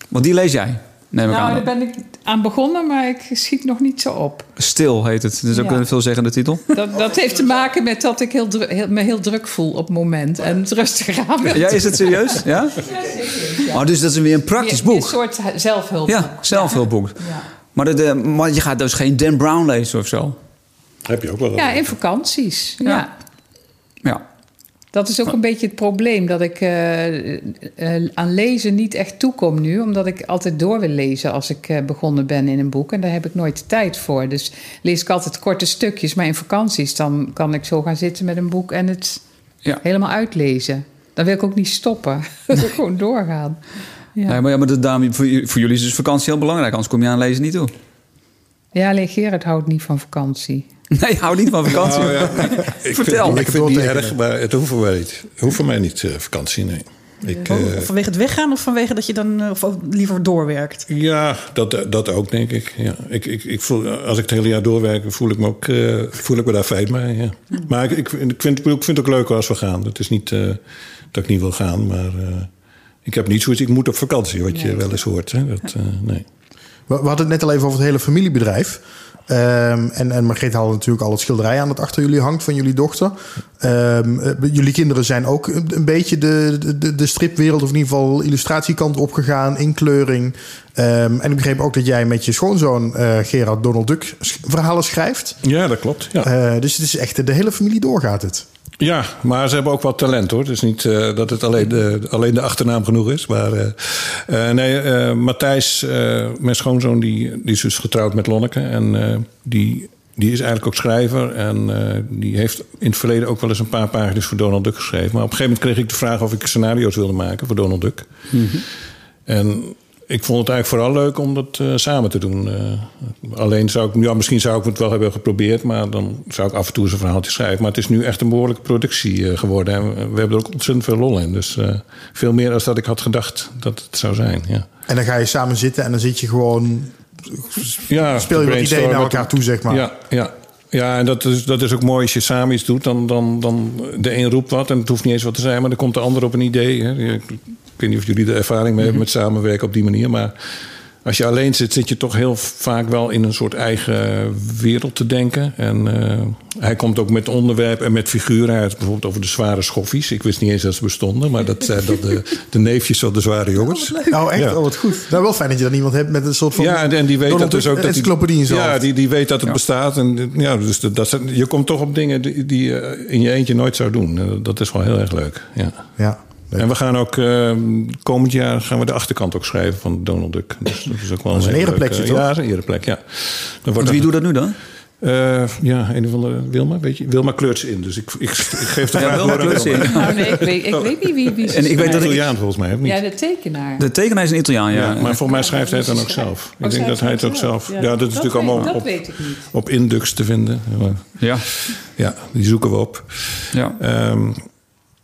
Want die lees jij, neem ik Nou, aan. daar ben ik aan begonnen, maar ik schiet nog niet zo op. Stil heet het. Dat is ook Ja. een veelzeggende titel. Dat, dat heeft te maken met dat ik heel dru- heel, me heel druk voel op het moment. En het rustig aan wil Ja, is het serieus? Ja? Maar dus dat is weer een praktisch boek. Een soort zelfhulp. Ja, zelfhulpboek. Ja. Maar, de- maar je gaat dus geen Dan Brown lezen of zo? Heb je ook wel. ja, in vakanties. Ja. Dat is ook een beetje het probleem. Dat ik eh, eh, aan lezen niet echt toekom nu. Omdat ik altijd door wil lezen als ik eh, begonnen ben in een boek. En daar heb ik nooit de tijd voor. Dus lees ik altijd korte stukjes. Maar in vakanties dan kan ik zo gaan zitten met een boek en het Ja. helemaal uitlezen. Dan wil ik ook niet stoppen. Ik gewoon doorgaan. Ja. Nee, maar, ja, maar dat, daarom, voor, voor jullie is dus vakantie heel belangrijk. Anders kom je aan lezen niet toe. Ja, alleen Gerard houdt niet van vakantie. Nee, hou niet van vakantie. Nou ja, ik Vertel. Vind, ik vind het niet erg, maar het hoeft voor mij niet. Het hoeft voor mij niet, eh, vakantie, nee. Ik, Oh, eh, vanwege het weggaan of vanwege dat je dan eh, of liever doorwerkt? ja, dat, dat ook, denk ik. Ja. Ik, ik, ik voel, als ik het hele jaar doorwerk, voel ik me, ook, eh, voel ik me daar fijn bij. Ja. Maar ik, ik, vind- ik, vind, ik vind het ook leuker als we gaan. Het is niet eh, dat ik niet wil gaan, maar eh, ik heb niet zoiets... Ik moet op vakantie, wat je wel eens hoort. Hè. Dat, eh, nee. We, we hadden het net al even over het hele familiebedrijf. Ehm, en, en Margreet haalde natuurlijk al het schilderij aan dat achter jullie hangt van jullie dochter. Ehm, eh, jullie kinderen zijn ook een, een beetje de, de, de stripwereld, of in ieder geval illustratiekant opgegaan, inkleuring. Ehm, en ik begreep ook dat jij met je schoonzoon eh, Gerard Donald Duck verhalen schrijft. Ja, dat klopt. Ja. Eh, dus het is echt, de hele familie doorgaat het. Ja, maar ze hebben ook wat talent hoor. Het is niet eh, dat het alleen de, alleen de achternaam genoeg is. Maar eh, eh, nee, Matthijs, mijn schoonzoon, die, die is dus getrouwd met Lonneke. En die, die is eigenlijk ook schrijver. En die heeft in het verleden ook wel eens een paar pagina's voor Donald Duck geschreven. Maar op een gegeven moment kreeg ik de vraag of ik scenario's wilde maken voor Donald Duck. En ik vond het eigenlijk vooral leuk om dat eh, samen te doen. Eh, alleen zou ik, ja, misschien zou ik het wel hebben geprobeerd, maar dan zou ik af en toe zo'n verhaaltje schrijven. Maar het is nu echt een behoorlijke productie eh, geworden. En we, hebben er ook ontzettend veel lol in. Dus veel meer dan dat ik had gedacht dat het zou zijn. Ja, En dan ga je samen zitten en dan zit je gewoon... ja Speel je wat ideeën naar elkaar toe, zeg maar. Ja, ja. Ja, en dat is, dat is ook mooi als je samen iets doet. Dan, dan, dan de een roept wat en het hoeft niet eens wat te zijn, maar dan komt de ander op een idee. Hè. Ik weet niet of jullie de ervaring mee hebben met samenwerken op die manier. Maar als je alleen zit, zit je toch heel vaak wel in een soort eigen wereld te denken. En eh, hij komt ook met onderwerpen en met figuren. Hij had het bijvoorbeeld over de zware schoffies. Ik wist niet eens dat ze bestonden, maar dat zijn dat de, de neefjes van de zware jongens. Nou, echt? Ja. Oh, wat goed. Nou, wel fijn dat je dan iemand hebt met een soort van... Ja, en, en die weet Donald dat dus ook dat die, encyclopedie in zijn Ja, die, die weet dat het bestaat. En ja, dus dat, je komt toch op dingen die, die je in je eentje nooit zou doen. Eh, Dat is wel heel erg leuk. Ja. Ja. En we gaan ook eh, komend jaar gaan we de achterkant ook schrijven van Donald Duck. Dus dat is ook wel Dat is een heel ereplekje, leuk, toch? Ja, dat is een ereplek, ja. Dan wordt Want wie doet dat nu dan? Eh, ja, een of andere Wilma, weet je. Wilma kleurt ze in. Dus ik, ik, ik geef de Ja, vraag wel door aan kleur Wilma. in. Nou nee, ik weet, ik weet niet wie, wie ze En ik weet dat Italiaan volgens mij, of niet? Ja, de tekenaar. De tekenaar is een Italiaan, ja. Ja, maar volgens mij schrijft hij het dan ook schrijft- zelf. Oh, Ik denk dat hij het ook zelf... Ja, dat is natuurlijk allemaal Dat op, weet ik niet. op Indux te vinden. ja. Ja, die zoeken we op. ja. Ehm,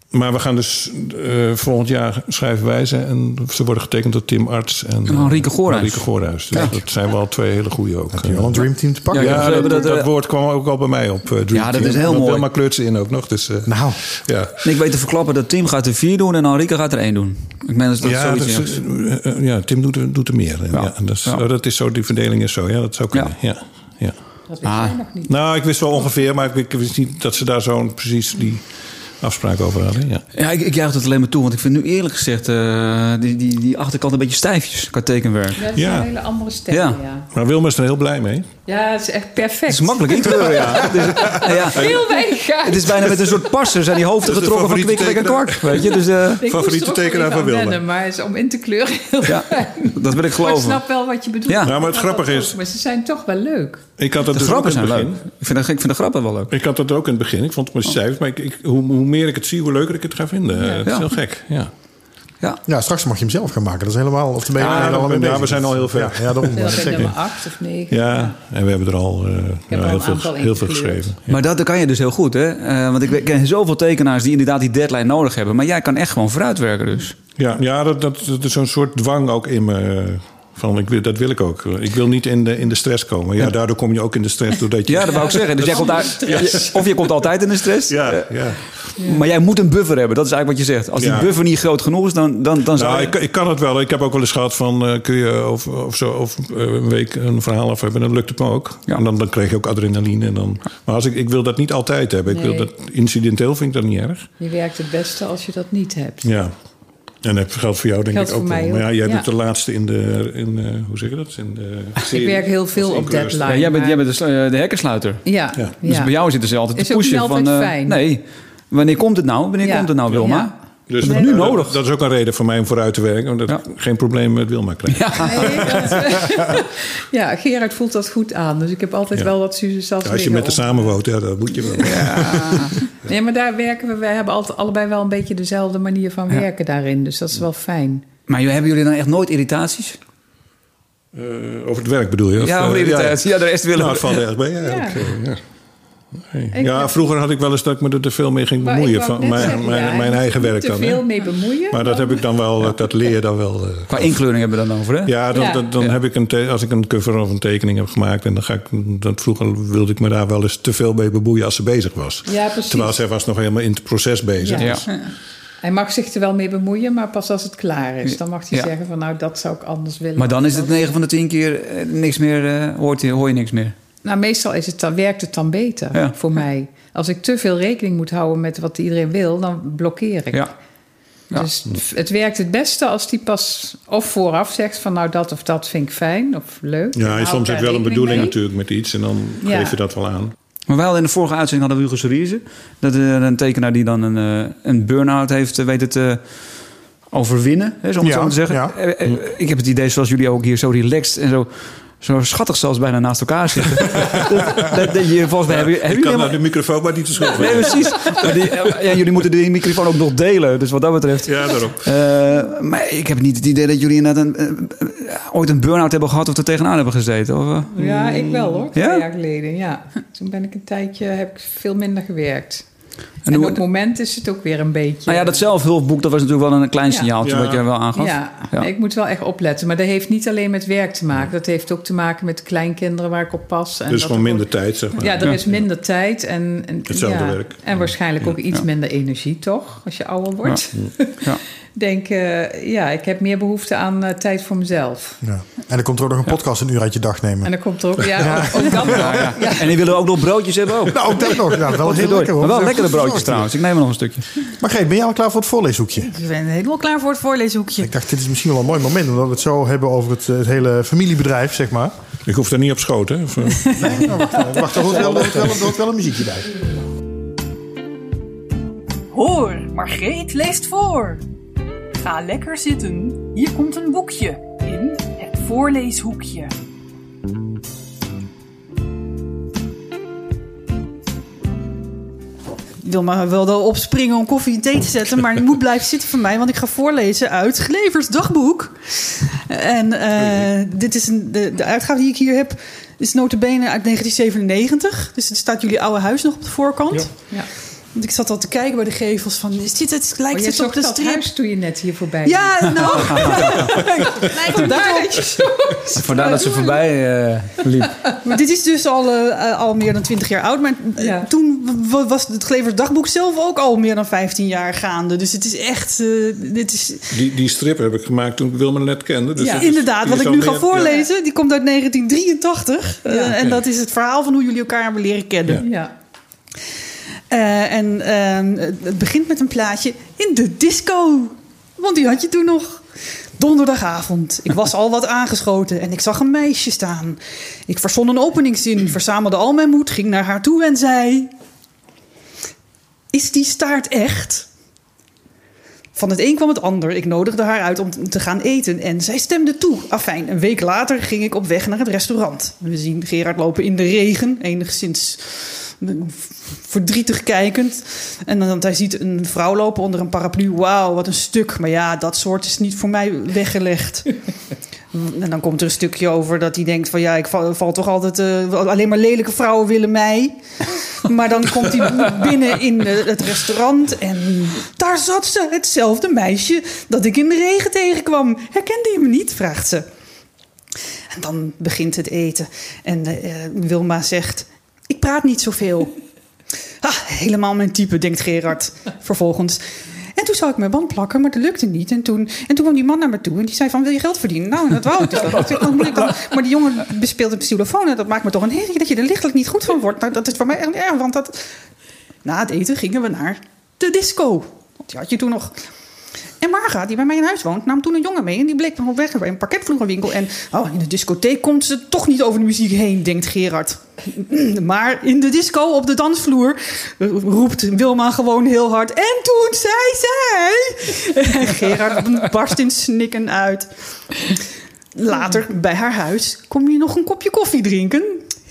maar we gaan dus eh, volgend jaar schrijven wijzen. En ze worden getekend door Tim Arts en, En Henrike Goorhuis. Henrike Goorhuis. Dus dat zijn wel twee hele goede ook. Heb je wel een Dream Team te pakken? Ja, dat, begrepen dat, dat, eh, woord kwam ook al bij mij op. eh, Dream Ja, dat is heel mooi. Wilma kleurt ze in ook nog. Dus, eh, Nou, ja. Ik weet te verklappen dat Tim gaat er vier doen en Henrike gaat er één doen. Ik meen dat dat Ja, dat is. eh, eh, ja, Tim doet er, doet er meer. Ja. Ja. dat, is, Ja. oh, dat is zo, die verdeling is zo. Ja, dat zou kunnen. Ja. Ja, Dat weet Ah. jij nog niet. Nou, ik wist wel ongeveer, maar ik, ik wist niet dat ze daar zo'n precies die afspraak over hadden. Ja. Ja, ik, ik juich het alleen maar toe, want ik vind nu eerlijk gezegd eh, die, die, die achterkant een beetje stijfjes qua tekenwerk. Ja, dat Ja. is een hele andere stijl, Ja. ja. ja. Maar Wilma is er heel blij mee. Het is echt perfect. Het is makkelijk in te kleuren, ja. Het is, ja. Heel weinig gaas. Het is bijna met een soort passer zijn die hoofden getrokken van favoriete kwik, kwik en kwak. Weet je, dus eh, Ik moest favoriete tekenaar van Wilma. Maar is om in te kleuren heel ja, fijn. dat wil ik Maar ik geloven. snap wel wat je bedoelt. Ja. Maar het grappige is- Maar ze zijn toch wel leuk. Ik had dat De dus ook grappen in het zijn begin. leuk. Ik vind, de, ik vind de grappen wel leuk. Ik had dat ook in het begin. Ik vond het maar cijfers. Maar ik, ik, hoe, hoe meer ik het zie, hoe leuker ik het ga vinden. Het is Ja. heel gek. Ja. Ja. ja, straks mag je hem zelf gaan maken. Dat is helemaal... Of de Ja, al mee ja, we zijn al heel ver. Ja, ja daarom. Is zeg ik. nummer 8 of 9. ja, en we hebben er al eh, nou, al heel, veel, heel veel geschreven. Maar dat, kan je dus heel goed, hè? Eh, want ik ken zoveel tekenaars die inderdaad die deadline nodig hebben. Maar jij kan echt gewoon vooruitwerken dus. Ja, ja dat, dat, dat is zo'n soort dwang ook in me. Van, ik wil, dat wil ik ook. Ik wil niet in de, in de stress komen. Ja, daardoor kom je ook in de stress doordat je... Ja, dat wou ik zeggen. Dus jij komt uit, of je komt altijd in de stress. ja, eh, ja. Maar jij moet een buffer hebben. Dat is eigenlijk wat je zegt. Als die Ja. buffer niet groot genoeg is, dan, dan, dan zou Nou, je... ik, ik kan het wel. Ik heb ook wel eens gehad van... eh, kun je over, of zo, over eh, een week een verhaal af hebben? Dan lukt het me ook. Ja. En dan, dan kreeg je ook adrenaline. En dan, maar als ik, ik wil dat niet altijd hebben. Ik wil dat incidenteel vind ik dat niet erg. Je werkt het beste als je dat niet hebt. Ja. En dat geldt voor jou denk Geldt ik ook voor wel. mij Maar ja, jij ja. bent de laatste in de... In, eh, hoe zeg je dat? In de Ik werk heel veel op deadline. Ja, jij bent, maar- jij bent de, de hekkensluiter. Ja, Ja. ja. Dus bij jou zitten ze altijd Is te ook niet pushen. altijd van, eh, fijn. Nee, wanneer komt het nou? Wanneer Ja. komt het nou, Wilma? Dus Dat is nu nodig. Dat, dat is ook een reden voor mij om vooruit te werken. Omdat Ja. ik geen probleem met Wilma krijg. Ja. Nee, dat, ja, Gerard voelt dat goed aan. Dus ik heb altijd Ja. wel wat Suze zelf Ja, als je met de samen woont, ja, dat moet je wel. Nee, maar daar werken we. Wij hebben altijd allebei wel een beetje dezelfde manier van werken daarin. Dus dat is wel fijn. Maar hebben jullie dan echt nooit irritaties? Eh, over het werk bedoel je? Of, ja, eh, over irritatie. Ja, de rest willen Nou, we. het valt erg bij. Ja, ja. Nee. Ja, heb- vroeger had ik wel eens dat ik me er te veel mee ging Maar bemoeien. Van mijn, zeggen, mijn, ja, mijn eigen werk te dan. veel Hè. mee bemoeien. Maar dat heb ik dan wel, dat leer je dan wel. eh. Qua inkleuring hebben we dan over, hè? Ja, dan, Ja. dan, dan heb ik een te- als ik een cover of een tekening heb gemaakt... en dan ga ik, dat vroeger wilde ik me daar wel eens te veel mee bemoeien als ze bezig was. Ja, precies. Terwijl zij was nog helemaal in het proces bezig. Ja. Ja. Hij mag zich er wel mee bemoeien, maar pas als het klaar is. Dan mag hij Ja. zeggen van nou, dat zou ik anders willen. Maar dan is het dat- 9 van de 10 keer eh, niks meer, eh, hoort, hoor je niks meer. Nou, meestal is het dan, werkt het dan beter Ja. voor mij. Als ik te veel rekening moet houden met wat iedereen wil, dan blokkeer ik. Ja. Ja. Dus het werkt het beste als die pas of vooraf zegt van nou dat of dat vind ik fijn of leuk. Ja, en soms heb je wel een bedoeling mee. natuurlijk met iets... en dan Ja. geef je dat wel aan. Maar hadden in de vorige uitzending hadden we Hugo Cerise. Dat is een tekenaar die dan een, eh, een burn-out heeft eh, weten te overwinnen. Hè, zo om het Ja, zo te zeggen. ja. Eh, eh, Ik heb het idee zoals jullie ook hier zo relaxed en zo... Zo schattig zelfs bijna naast elkaar zitten. dat, dat, dat je, volgens mij hebben, hebben Ik jullie kan helemaal- nou de microfoon maar niet te schuldig Nee, precies. Maar die, eh, ja, jullie moeten die microfoon ook nog delen. Dus wat dat betreft. Ja, daarom. Eh, maar ik heb niet het idee dat jullie inderdaad een, ooit een burn-out hebben gehad of er tegenaan hebben gezeten? Of, eh? Ja, ik wel hoor. Twee Ja? jaar geleden, ja. Toen ben ik een tijdje, heb ik veel minder gewerkt. En, hoe- op het moment is het ook weer een beetje... Nou ja, dat zelfhulpboek, dat was natuurlijk wel een klein Ja. signaaltje Ja. wat je wel aangaf. Ja, Ja. ik moet wel echt opletten. Maar dat heeft niet alleen met werk te maken. Dat heeft ook te maken met de kleinkinderen waar ik op pas. En Dus dat gewoon er minder ook- tijd, zeg maar. Ja, er is minder tijd en, en Hetzelfde ja, werk. En waarschijnlijk ook iets Ja. minder energie, toch? Als je ouder wordt. Ja. Denk, eh, ja, ik heb meer behoefte aan eh, tijd voor mezelf. Ja. En dan komt er ook nog een podcast een uur uit je dag nemen. En dan komt er ook, ja, ook, ook dat nog. Ja, ja. En die willen ook nog broodjes hebben ook. Nou, ook dat nog. Ja, wel heel lekker hoor. Maar wel lekkere broodjes trouwens. Ik neem er nog een stukje. Maar Greet, ben jij al klaar voor het voorleeshoekje? Ik ben helemaal klaar voor het voorleeshoekje. Ik dacht, dit is misschien wel een mooi moment, omdat we het zo hebben over het, het hele familiebedrijf, zeg maar. Ik hoef daar niet op schoot, hè? Of, eh, Nee, nou, wacht, wacht, er hoort wel, er hoort wel, er hoort wel een muziekje bij. Hoor, Margreet leest voor. Ga lekker zitten. Hier komt een boekje in het voorleeshoekje. Ik wil maar wel opspringen om koffie en thee te zetten, maar je moet blijven zitten voor mij, want ik ga voorlezen uit Glevers dagboek. En eh, dit is een, de, de uitgave die ik hier heb, is notabene uit 1997. Dus het staat jullie oude huis nog op de voorkant. Ja. Want ik zat al te kijken bij de gevels van, is dit het, Oh, lijkt je het op de strip? huis toen je net hier voorbij Ja, nou, lijkt het Daar daarop. dat je zo- Vandaar dat ze voorbij eh, liep. Maar dit is dus al, eh, al meer dan 20 jaar oud. Maar eh, Ja. toen was het Glevers dagboek zelf ook al meer dan 15 jaar gaande. Dus het is echt. eh, dit is, die, die strip heb ik gemaakt toen ik Wilma net kende. Dus Ja, is- inderdaad, wat ik nu ga voorlezen, die komt uit 1983. Eh, Ja, en dat is het verhaal van hoe jullie elkaar hebben leren kennen. Ja. Eh, en eh, het begint met een plaatje in de disco. Want die had je toen nog. Donderdagavond. Ik was al wat aangeschoten en ik zag een meisje staan. Ik verzon een openingszin, verzamelde al mijn moed, ging naar haar toe en zei... Is die staart echt? Van het een kwam het ander. Ik nodigde haar uit om te gaan eten en zij stemde toe. Afijn, een week later ging ik op weg naar het restaurant. We zien Gerard lopen in de regen, enigszins verdrietig kijkend. En dan hij ziet een vrouw lopen onder een paraplu. Wauw, wat een stuk. Maar ja, dat soort is niet voor mij weggelegd. En dan komt er een stukje over dat hij denkt van ja, ik val, val toch altijd eh, alleen maar lelijke vrouwen willen mij. Maar dan komt hij binnen in eh, het restaurant en daar zat ze, hetzelfde meisje dat ik in de regen tegenkwam. Herkende je me niet? vraagt ze. En dan begint het eten. En eh, Wilma zegt: Ik praat niet zoveel. Ah, helemaal mijn type, denkt Gerard vervolgens. En toen zou ik mijn band plakken, maar dat lukte niet. En toen, en toen kwam die man naar me toe en die zei van, wil je geld verdienen? Nou, dat wou ik dus wel. Ik zeg, "Wat moet ik dan?" Maar die jongen bespeelt een xylofoon en dat maakt me toch een herrie... dat je er lichtelijk niet goed van wordt. Nou, dat is voor mij echt erg, want dat... Na het eten gingen we naar de disco. Want die had je toen nog... En Marga, die bij mij in huis woont, nam toen een jongen mee. En die bleek op weg bij een parketvloerenwinkel. En oh, in de discotheek komt ze toch niet over de muziek heen, denkt Gerard. Maar in de disco op de dansvloer eh, roept Wilma gewoon heel hard. En toen zei zij... Gerard barst in snikken uit. Later, bij haar huis, kom je nog een kopje koffie drinken?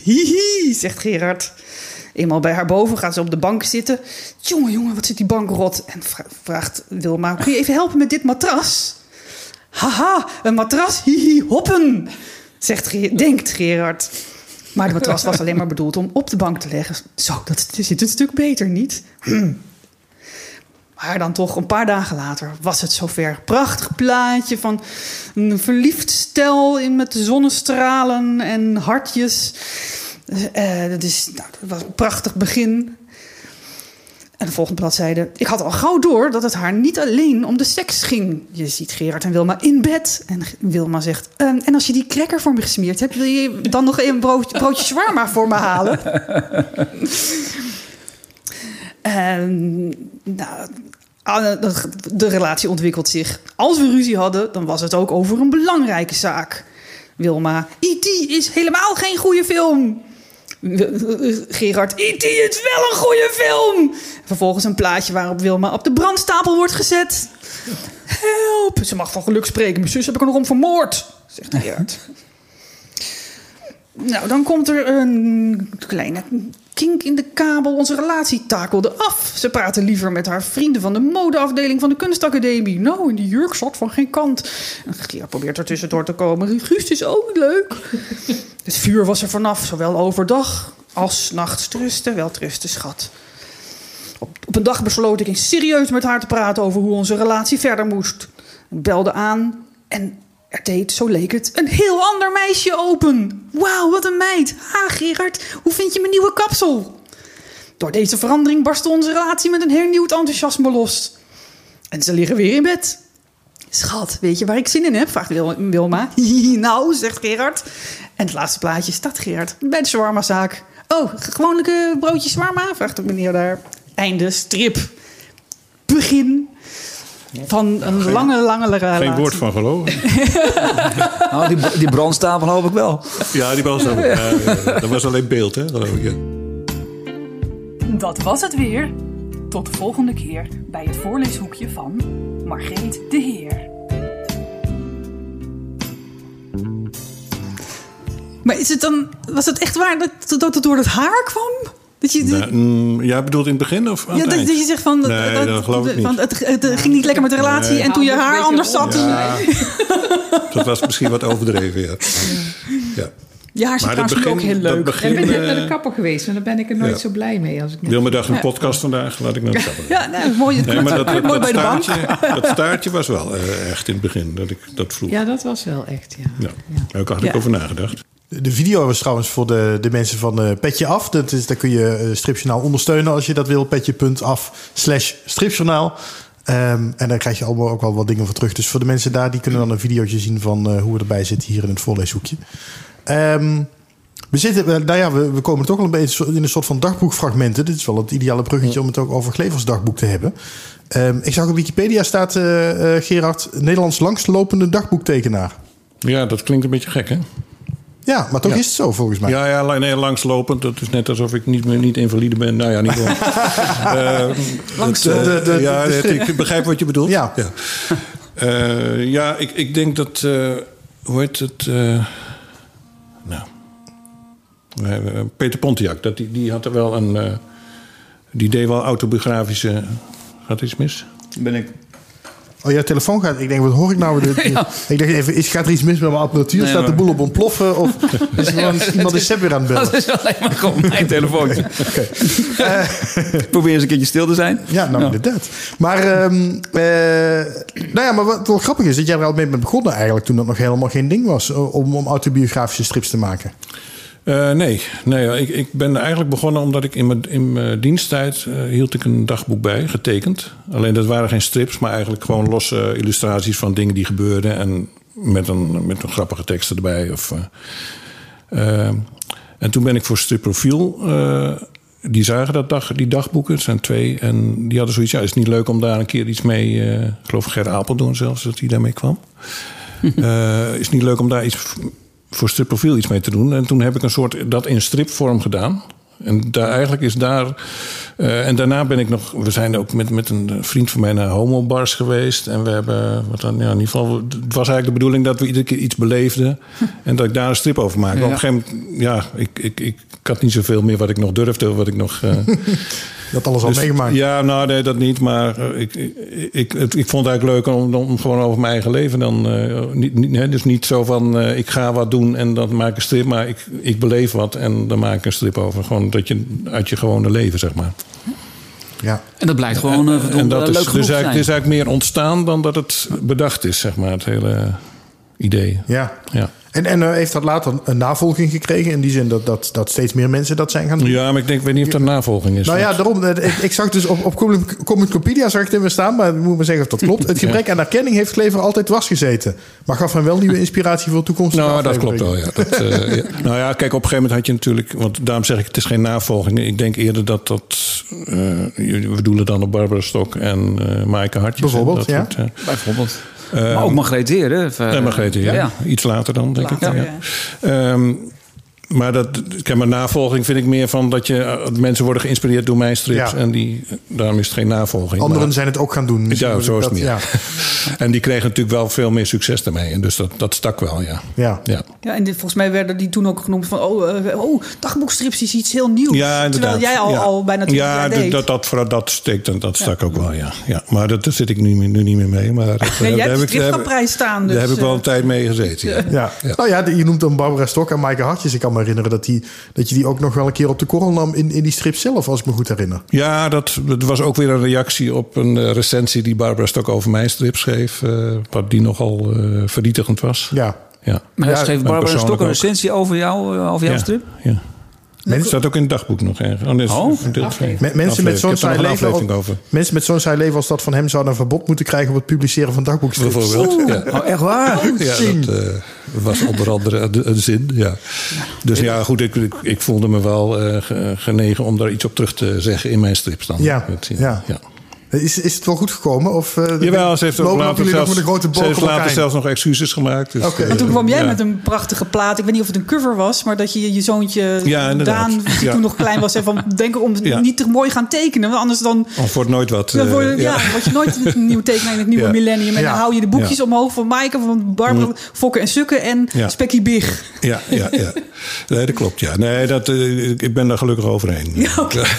Hihi, zegt Gerard. Eenmaal bij haar boven gaat ze op de bank zitten. Jongen, jongen, wat zit die bank rot? En vra- vraagt Wilma, kun je even helpen met dit matras? Haha, een matras, hihi, hoppen, zegt denkt Gerard. Maar de matras was alleen maar bedoeld om op de bank te leggen. Zo, dat zit een stuk beter, niet? Hm. Maar dan toch, een paar dagen later, was het zover. Prachtig plaatje van een verliefd stel in met zonnestralen en hartjes. Eh, dat, is, nou, dat was een prachtig begin. En de volgende bladzijde. Ik had al gauw door dat het haar niet alleen om de seks ging. Je ziet Gerard en Wilma in bed. En Wilma zegt... "Ehm, en als je die cracker voor me gesmeerd hebt... wil je dan nog een brood, broodje shawarma voor me halen? Ehm, nou, ah, de, de relatie ontwikkelt zich. Als we ruzie hadden, dan was het ook over een belangrijke zaak. Wilma, E.T. is helemaal geen goede film. Gerard, E.T. is wel een goede film. Vervolgens een plaatje waarop Wilma op de brandstapel wordt gezet. Help, ze mag van geluk spreken. Mijn zus heb ik er nog om vermoord, zegt Gerard. Nou, dan komt er een kleine kink in de kabel. Onze relatie takelde af. Ze praten liever met haar vrienden van de modeafdeling van de kunstacademie. Nou, in die jurk zat van geen kant. En Gerard probeert er tussendoor te komen. Guust is ook leuk. Het vuur was er vanaf, zowel overdag als nachts. Trusten, wel trusten, schat. Op, op een dag besloot ik eens serieus met haar te praten over hoe onze relatie verder moest. Ik belde aan en er deed, zo leek het, een heel ander meisje open. Wauw, wat een meid. Ha, Gerard, hoe vind je mijn nieuwe kapsel? Door deze verandering barstte onze relatie met een hernieuwd enthousiasme los. En ze liggen weer in bed. Schat, weet je waar ik zin in heb? Vraagt Wil- Wilma. nou, zegt Gerard. En het laatste plaatje staat Gerard bij de shawarmazaak. Oh, gewone broodje shawarma? Vraagt de meneer daar. Einde strip. Begin van een lange, lange relatie. Geen woord van gelogen. Nou, die, die brandstapel hoop ik wel. Ja, die was er. Ja, ja, dat was alleen beeld, hè, geloof ik. ja. Dat was het weer. Tot de volgende keer bij het voorleeshoekje van Margreet de Heer. Maar is het dan, was het echt waar dat, dat het door het haar kwam? Dat je, Nou, mm, ja, bedoelt in het begin of aan ja, het dat, eind? dat je zegt van, Nee, dat geloof ik niet. van het, het ging niet lekker met de relatie Nee. en toen je Nou, haar anders zat. Ja, dat was misschien wat overdreven, ja. ja. Je haar dat trouwens ook heel dat leuk. begin- Ik ben net eh, naar de kapper geweest, maar daar ben ik er nooit ja. zo blij mee. Als ik net- Wilma dacht een podcast vandaag, laat ik naar de kapper. Ja, nee, mooi, Nee, maar dat, dat, mooi dat bij de bank. staartje, dat staartje was wel eh, echt in het begin, dat ik dat vroeg. Ja. Ja, dat was wel echt, ja. Daar had ik Ja. over nagedacht. De video was trouwens voor de, de mensen van eh, Petje Af. Dat is, daar kun je eh, Stripjournaal ondersteunen als je dat wil. Petje.af slash stripjournaal. Ehm, en daar krijg je allemaal ook wel wat dingen voor terug. Dus voor de mensen daar, die kunnen dan een videootje zien van eh, hoe we erbij zitten hier in het voorleeshoekje. Ehm, we zitten, nou ja, we, we komen toch wel een beetje in een soort van dagboekfragmenten. Dit is wel het ideale bruggetje om het ook over Glevers dagboek te hebben. Ehm, ik zag op Wikipedia staat, Gerard, Nederlands langstlopende dagboektekenaar. Ja, dat klinkt een beetje gek, hè? Ja, maar toch Ja. is het zo volgens mij. Ja, ja nee, langslopend. Dat is net alsof ik niet, meer, niet invalide ben. Nou ja, niet gewoon. Eh, Langs eh, de- de- de- ja, de het- strip. ik begrijp wat je bedoelt. Ja. Ja, Eh, ja ik, ik denk dat... eh, hoe heet het? eh, nou... Peter Pontiac, dat, die, die had er wel een... eh, die deed wel autobiografische... Gaat iets mis? Ben ik. Oh, jouw telefoon gaat. Ik denk, wat hoor ik nou? De- Ik dacht even, is, gaat er iets mis met mijn apparatuur? Nee, Staat de boel op ontploffen? Of is er gewoon iemand is weer aan het bellen? Dat is alleen maar gewoon mijn telefoontje. Probeer eens een keertje stil te zijn. Ja, nou inderdaad. Maar, ehm, eh, nou ja, maar wat wel grappig is, dat jij er al mee bent begonnen eigenlijk toen dat nog helemaal geen ding was eh, om, om autobiografische strips te maken. Eh, nee, nee ja, ik, ik ben eigenlijk begonnen omdat ik in mijn, in mijn diensttijd eh, hield ik een dagboek bij, getekend. Alleen dat waren geen strips, maar eigenlijk gewoon losse illustraties van dingen die gebeurden. En met een, met een grappige teksten erbij. Of, eh, en toen ben ik voor Stripprofiel. die zagen dat dag, die dagboeken, het zijn twee. En die hadden zoiets, ja, is het niet leuk om daar een keer iets mee... ik geloof Ger Apeldoorn zelfs, dat hij daarmee kwam. Is het niet leuk om daar iets voor stripprofiel iets mee te doen. En toen heb ik een soort dat in stripvorm gedaan. En daar, eigenlijk is daar. Eh, en daarna ben ik nog. We zijn ook met, met een vriend van mij naar homobars geweest. En we hebben. Wat dan, ja, in ieder geval. Het was eigenlijk de bedoeling dat we iedere keer iets beleefden. en dat ik daar een strip over maakte. Op een gegeven moment. Ja, ik, ik, ik, ik had niet zoveel meer wat ik nog durfde. Wat ik nog. eh, had alles al dus- meegemaakt. Ja, nou nee, dat niet. Maar eh, ik, ik, ik, vond het eigenlijk leuk om, om gewoon over mijn eigen leven dan. niet, niet, hè, dus niet zo van ik ga wat doen en dan maak ik een strip. Maar ik, ik beleef wat en dan maak ik een strip over. Gewoon dat je uit je gewone leven, zeg maar. Ja. En dat blijkt gewoon uh, en verdomd dat eh, is, leuk dus eigenlijk, zijn. het is eigenlijk meer ontstaan dan dat het bedacht is, zeg maar. Het hele idee. ja. Ja. En, en eh, heeft dat later een navolging gekregen? In die zin dat, dat, dat steeds meer mensen dat zijn gaan doen? ja, maar ik denk, ik weet niet of er navolging is. Nou ja, daarom. eh, Ik, ik zag dus op, op Comic- Comicpedia zag ik het weer staan, maar ik moet maar zeggen of dat klopt. Het gebrek aan erkenning heeft Klever altijd dwars gezeten. Maar gaf hem wel nieuwe inspiratie voor toekomstige Nou, dat klopt wel, ja. Dat, eh, ja. Nou ja, kijk, op een gegeven moment had je natuurlijk... Want daarom zeg ik, het is geen navolging. Ik denk eerder dat dat... eh, we doelen dan op Barbara Stok en eh Maaike Hartjes. Bijvoorbeeld, dat ja. Bijvoorbeeld. Maar ook Margreet Heer, hè? Of, eh, en Margreet, ja. ja. Iets later dan, denk Later, ik. Ja. Maar dat, kijk, maar navolging vind ik meer van dat je eh, mensen worden geïnspireerd door mijn strips. Ja. En die, daarom is het geen navolging. Anderen maar- zijn het ook gaan doen. Ja, zo is het meer. ja. En die kregen natuurlijk wel veel meer succes daarmee. En dus dat, dat stak wel, ja. Ja. Ja, Ja, en dit, volgens mij werden die toen ook genoemd van... oh, eh, oh dagboekstrips is iets heel nieuws. ja inderdaad. Terwijl jij al, ja. al bijna 20 ja, jaar dat, dat, dat, vooral dat steekt, dat, dat stak ook wel, ja. ja. Maar dat, daar zit ik nu, nu niet meer mee. Maar dat, Nee, eh, jij daar hebt heb de ik- daar staan. Dus, Daar heb ik wel een tijd mee gezeten, ja. Ja. Ja. Nou ja, je noemt dan Barbara Stok en Maaike Hartjes. Ik kan me herinneren dat, die, dat je die ook nog wel een keer op de korrel nam in, in die strip zelf, als ik me goed herinner. Ja, dat, dat was ook weer een reactie op een eh, recensie die Barbara Stok over mijn strip schreef. eh, wat die nogal eh, vernietigend was. Ja. Ja. Maar Ja, schreef Barbara Stok een ook. recensie over jou, over jouw ja, strip? Ja. Dat staat ook in het dagboek nog ergens. Oh, Oh. deel. Me- mensen met zo'n saai leven, aflevering als, over. mensen met zo'n saai leven als dat van hem zouden een verbod moeten krijgen op het publiceren van dagboekstrips. Bijvoorbeeld. Ja. Oh, echt waar? Ja, dat eh, was onder andere een, een zin. Ja. Dus ja, goed, ik, ik, ik voelde me wel eh, ge- genegen om daar iets op terug te zeggen in mijn strips dan. Ja, ja. ja. Is, is het wel goed gekomen? Of, eh, Jawel, ze heeft later nog zelfs, met een grote ze boog heeft op elkaar later zelfs nog excuses gemaakt. Dus, Oké. eh, En toen kwam jij ja. met een prachtige plaat. Ik weet niet of het een cover was, maar dat je je zoontje Ja. Daan, die Ja. toen nog klein was, zei van denk om Ja. niet te mooi gaan tekenen, want anders dan Of wordt nooit wat. dan eh, word, je- ja. ja, word je nooit een nieuwe tekenaar in het nieuwe Ja. millennium. En Ja. dan hou je de boekjes Ja. omhoog van Maaike, van Barbara, Fokker en Sukken en Ja. Spekkie Big. Ja, ja, ja. Nee, dat klopt. Ja. Nee, dat, ik ben daar gelukkig overheen. Ja, oké.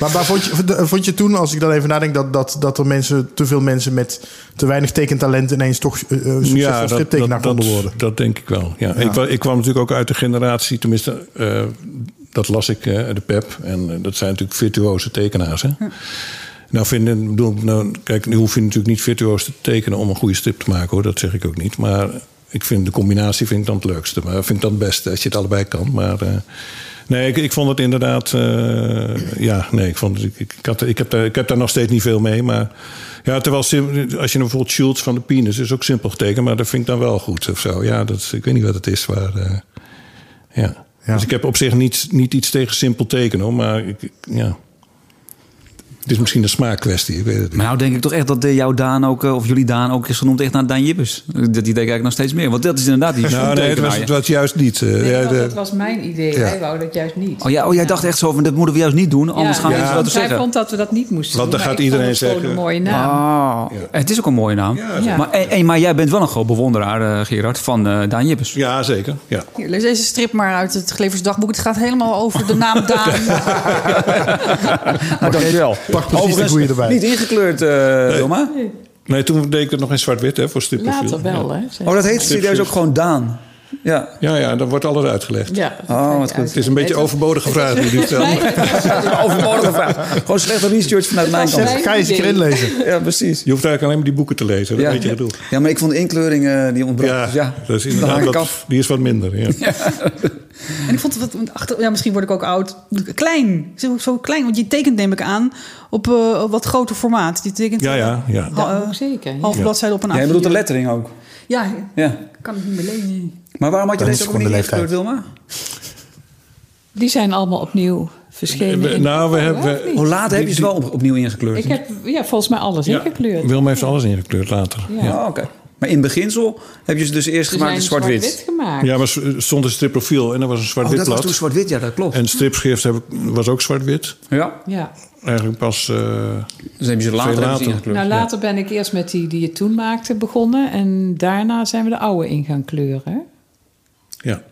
Maar, maar vond, je, vond je toen, als ik dan even nadenk, dat, dat, dat er mensen, te veel mensen met te weinig tekentalent ineens toch eh, eh, succesvol striptekenaar dat, konden worden? dat denk ik wel. Ja. Ik, ik kwam natuurlijk ook uit de generatie, tenminste, eh, dat las ik, eh, de PEP. En dat zijn natuurlijk virtuoze tekenaars. Hè? Nou, vinden, bedoel, nou, kijk, nu hoef je natuurlijk niet virtuoos te tekenen om een goede strip te maken, hoor. Dat zeg ik ook niet. Maar ik vind de combinatie vind ik dan het leukste. Maar vind ik dan het beste als je het allebei kan. Maar. Nee, ik, ik vond het inderdaad. eh, ja, nee, ik, vond het, ik, ik, had, ik, heb daar, ik heb daar nog steeds niet veel mee. Maar ja, terwijl als je bijvoorbeeld Schultz van de Penis is ook simpel getekend, maar dat vind ik dan wel goed of zo. Ja, dat, ik weet niet wat het is, maar. eh, ja. Ja. Dus ik heb op zich niet, niet iets tegen simpel tekenen, hoor, maar ik, ik- ja. Het is misschien een smaakkwestie, ik weet het niet. Maar nou denk ik toch echt dat eh, jouw Daan ook, eh, of jullie Daan ook is genoemd echt naar Daan Jippes. Dat die denk ik eigenlijk nog steeds meer. Want dat is inderdaad die nou, nee, het was, het was juist niet. eh, Nee, ja, dat, de- dat was mijn idee. Ja. Hij wou dat juist niet. Oh, ja, oh jij dacht echt zo van, dat moeten we juist niet doen, anders gaan Ja. mensen wat zeggen. vond dat we dat niet moesten Want doen. dan gaat iedereen zeggen- een mooie naam. Ah, het is ook een mooie naam. Ja. Maar, en, maar jij bent wel een groot bewonderaar, eh, Gerard, van eh, Daan Jippes. ja, zeker. Ja. Hier, lees deze strip maar uit het Glevers dagboek. Het gaat helemaal over de naam Daan. Nou, dankjewel. Pak precies de goede erbij. Niet ingekleurd, eh Wilma. Nee, toen deed ik het nog in zwart-wit hè, voor stripprofiel. Later wel, Ja. hè? Oh, dat heet serieus ook gewoon Daan. Ja. Ja, ja, dan wordt alles uitgelegd. Ja, dat Oh, wat goed. Het is een beetje overbodige vraag die u stelt. Overbodige vraag. Gewoon slechte research vanuit mijn kant. Ga je eens een keer inlezen. Ja, precies. Je hoeft eigenlijk alleen maar die boeken te lezen. Dat Ja. weet je bedoel. ja, maar ik vond de inkleuring eh, die ontbrak. Ja, dus ja, dat is dan inderdaad af. die is wat minder. Ja. En ik vond het wat, achter, ja, misschien word ik ook oud. Klein. Zo, zo klein, want je tekent neem ik aan op eh, op wat groter formaat. Die tekent Ja, ja, ja. Dat zeker. ja. half bladzijde op een Jij A4. bedoelt de lettering ook. Ja, Ja. kan ik niet meer lezen. Maar waarom had je Dat deze ook niet de leeftijd. ingekleurd, Wilma? Die zijn allemaal opnieuw verschenen. We- in- nou, we Oh, hebben- wel, we- of niet? Hoe laat heb je ze wel op- opnieuw ingekleurd? Ik heb ja, volgens mij alles Ja. ingekleurd. Wilma heeft alles ingekleurd later. Ja. Ja, oké. Maar in beginsel heb je ze dus eerst Ze gemaakt in zwart-wit. zwart-wit gemaakt. Ja, maar s- stond een stripprofiel en er was een Oh, zwart-wit dat was toen zwart-wit, ja, dat klopt. En stripschrift heb ik, was ook zwart-wit. ja, Ja. Eigenlijk pas... eh, dus heb je ze later, Veel hebben ze later. ingekleurd. Nou, later ben ik eerst met die die je toen maakte begonnen. En daarna zijn we de oude in gaan kleuren. Ja.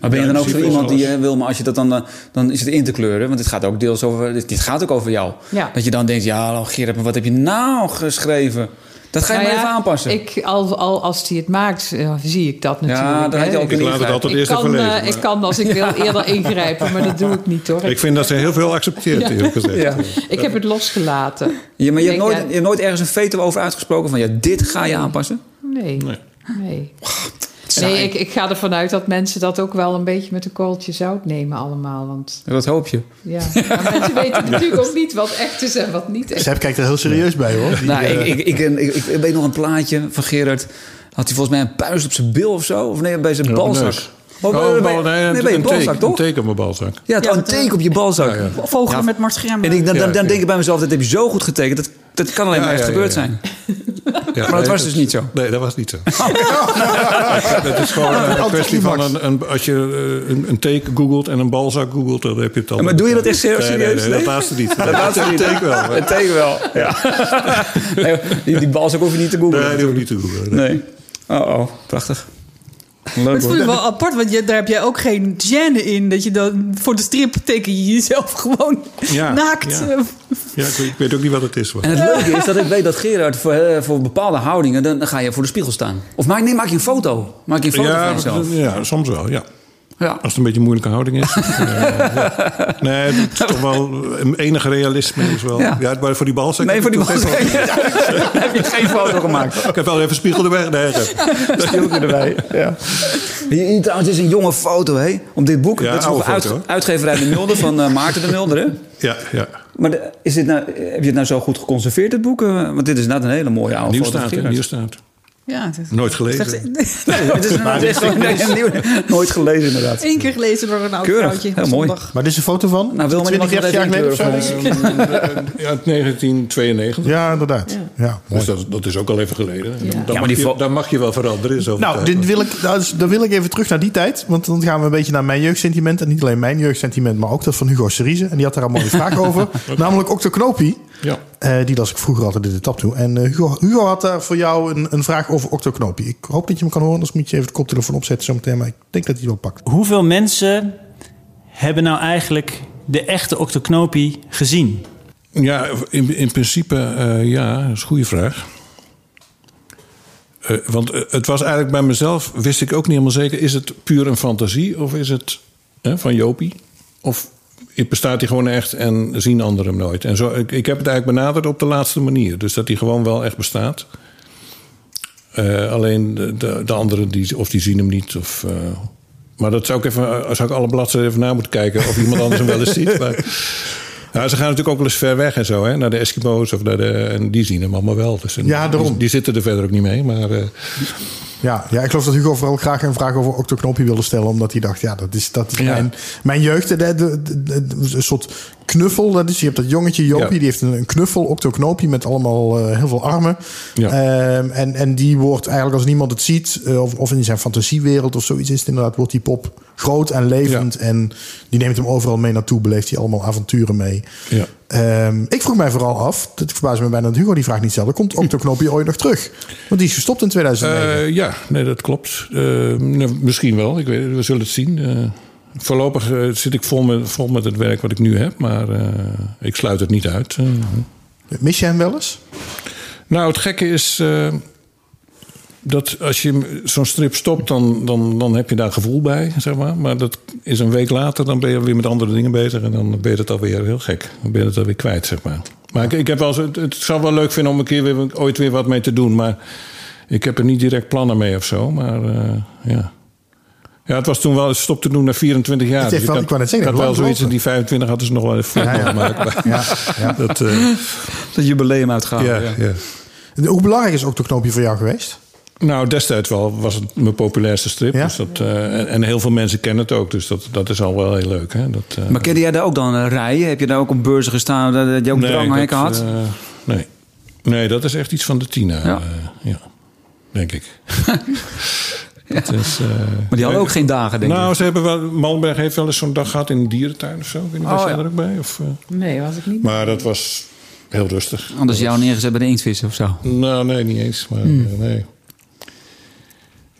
Maar ben je dan ook zo iemand die eh, wil, maar als je dat dan, eh, dan is het in te kleuren, want dit gaat ook deels over, dit, dit gaat ook over jou. Ja. Dat je dan denkt, ja, oh, Gerard, maar wat heb je nou geschreven? Dat ga je Nou maar ja, even aanpassen. Ik, al, al als hij het maakt, eh, zie ik dat natuurlijk. ja, daar had je ook Ik laat het altijd ik eerst kan, even lezen. ik kan als ik wil eerder ingrijpen, maar dat doe ik niet hoor. Ik vind dat ze heel veel accepteert, eerlijk gezegd. Ja. Ik heb het losgelaten. Ja, maar je hebt, Ik nooit, je hebt nooit ergens een veto over uitgesproken van, ja, dit ga je aanpassen? Nee. Nee. Nee. Saai. Nee, ik, ik ga ervan uit dat mensen dat ook wel een beetje met een korreltje zout nemen allemaal. Want Dat hoop je. ja, maar mensen weten natuurlijk ook niet wat echt is en wat niet echt. Seb kijkt er heel serieus bij hoor. Die, nou, eh, ik, ik, ik, ik, ik weet nog een plaatje van Gerard. Had hij volgens mij een puist op zijn bil of zo? Of nee, bij zijn Ja, balzak? Oh, Oh, bij- nee, nee, bij je een, balzak, teken, een toch? teken op mijn balzak. Ja, het Ja, een teken op je balzak. Ja, ja. Vogelen met Mart. En ik, dan, dan, dan ja. denk ik bij mezelf, dat heb je zo goed getekend. Dat, dat kan alleen maar echt gebeurd zijn. Ja, Maar dat was dus niet zo. Nee, dat was niet zo. Het is gewoon een kwestie van een, een, als je eh, een, een teken googelt en een balzak googelt, dan heb je het al. maar doe je dat echt serieus? Nee, nee, nee, Nee? dat laatste niet. Dat laatste niet. Teken wel. Het teken wel, ja. Nee, die, die balzak hoef je niet te googlen. Nee, die hoef ik niet te googelen. nee. Nee. Oh, oh, prachtig. Maar Leuk het voel je hoor. wel apart, want je, daar heb jij ook geen gêne in. Dat je dan voor de strip teken je jezelf gewoon Ja, naakt. ja. eh, Ja, ik, weet- ik weet ook niet wat het is. En het leuke is dat ik weet dat Gerard voor, eh, voor bepaalde houdingen... Dan, ga je voor de spiegel staan. Of maak, nee, maak je een foto. Maak je een foto van Ja, jezelf. ja, soms wel, ja. Ja. Als het een beetje een moeilijke houding is. Eh, ja. Nee, het is toch wel een enige realisme is wel. Ja. Ja, maar voor die bal zeg Nee, voor die toch bal even- heb je geen foto gemaakt. Ik heb wel even spiegel erbij. Nee, dat- Stieltje erbij. Ja. Hier, trouwens is een jonge foto, hè? Op dit boek. Ja, dat is nog uit, uitgeverij De Mulder van eh, Maarten De Mulder, hè? ja, ja. Maar de- is dit nou, heb je het nou zo goed geconserveerd, het boek? Eh, Want dit is net een hele mooie oude Nieuw staat, nieuw staat. Ja, het is- Nooit gelezen. Nee, het is gewoon- nee, een nieuw- nooit gelezen, inderdaad. Eén keer gelezen door een oud Keurig. vrouwtje. Heel mooi. zondag. Maar dit is een foto van? Nou, mag 20, je 30 jaar geleden of zo? inkleuren denk ik? Ja, uit 1992. Ja, inderdaad. Ja. Dus dat, dat is ook al even geleden. Dan, dan maar mag je, dan mag je wel veranderen. Zo Nou, dit wil ik, nou, dus dan wil ik even terug naar die tijd. Want dan gaan we een beetje naar mijn jeugdsentiment. En niet alleen mijn jeugdsentiment, maar ook dat van Hugo Cerise. En die had daar een mooie vraag over. Namelijk Octo Knopie. Ja. Eh, die las ik vroeger altijd in de tap toe. En eh, Hugo, Hugo had daar voor jou een, een vraag over Octo Knopie. Ik hoop dat je hem kan horen, anders moet je even de koptelefoon opzetten zometeen. Maar ik denk dat hij het wel pakt. Hoeveel mensen hebben nou eigenlijk de echte octoknopie gezien? Ja, in, in principe eh, ja, dat is een goede vraag. Eh, want het was eigenlijk bij mezelf, wist ik ook niet helemaal zeker... is het puur een fantasie of is het hè, van Jopie? Of bestaat hij gewoon echt en zien anderen hem nooit? En zo, ik, ik heb het eigenlijk benaderd op de laatste manier. Dus dat hij gewoon wel echt bestaat. Eh, alleen de, de, de anderen, die, of die zien hem niet. Of, eh, maar dat zou ik even, eh, zou ik alle bladzijden even na moeten kijken... of iemand anders hem wel eens ziet. Maar, ja, ze gaan natuurlijk ook wel eens ver weg en zo, hè? Naar de Eskimo's of naar de. En die zien hem allemaal wel. Dus, en Ja, daarom. Die, die zitten er verder ook niet mee. Maar Ja, ja, ik geloof dat Hugo vooral graag een vraag over Octo Knopie wilde stellen. Omdat hij dacht, ja, dat is, dat is Ja. mijn, mijn jeugd. De, de, een soort knuffel. Dat is, je hebt dat jongetje Jopie, Ja. die heeft een, een knuffel, Octo Knopie, met allemaal eh, heel veel armen. Ja. Ehm, en, en die wordt eigenlijk als niemand het ziet, eh, of, of in zijn fantasiewereld of zoiets is het inderdaad, wordt die pop groot en levend. En die neemt hem overal mee naartoe, beleeft hij allemaal avonturen mee. ja. Ehm, ik vroeg mij vooral af, dat verbaast me bijna dat Hugo die vraag niet stelde, komt Octo Knopie ooit nog terug? Want die is gestopt in 2009. Eh, ja, nee, dat klopt. Eh, nou, misschien wel. Ik weet, we zullen het zien. Eh, voorlopig eh, zit ik vol met, vol met het werk wat ik nu heb. Maar ik sluit het niet uit. Mis je hem wel eens? Nou, het gekke is dat als je zo'n strip stopt, dan, dan, dan heb je daar gevoel bij, zeg maar. Maar dat is een week later, dan ben je weer met andere dingen bezig en dan ben je het alweer heel gek. Dan ben je het alweer kwijt, zeg maar. Maar ik, ik heb wel eens, het, het zou wel leuk vinden om een keer weer, ooit weer wat mee te doen, maar ik heb er niet direct plannen mee of zo. Maar eh, ja. Ja, het was toen wel stop te doen na 24 jaar. Het heeft Dus wel- ik wou net zeggen, had wel zoiets, en gelopen. die 25 hadden ze nog wel even Ja, ja. Maar Ja, ja. Dat, eh, Dat jubileum uitgaan. ja, ja. ja. Hoe belangrijk is Octoknopie voor jou geweest? Nou, destijds wel was het mijn populairste strip. Ja? Dus dat, eh, en, en heel veel mensen kennen het ook. Dus dat, dat is al wel heel leuk. Hè? Dat, eh, Maar kende jij daar ook dan eh, rijden? Heb je daar ook op beurzen gestaan dat, je ook nee, dat, had? nee. nee, dat is echt iets van de Tina. Ja. Denk ik. dat is, eh, maar die hadden ook geen dagen, denk nou, ik. ze hebben wel, Malmberg heeft wel eens zo'n dag gehad in een dierentuin of zo. Ik weet niet, was Oh, jij ja. er ook bij? Of, eh? Nee, was ik niet. Maar dat was heel rustig. Anders jou neergezet bij de inktvissen of zo. Nou, nee, niet eens. Maar Hmm. nee.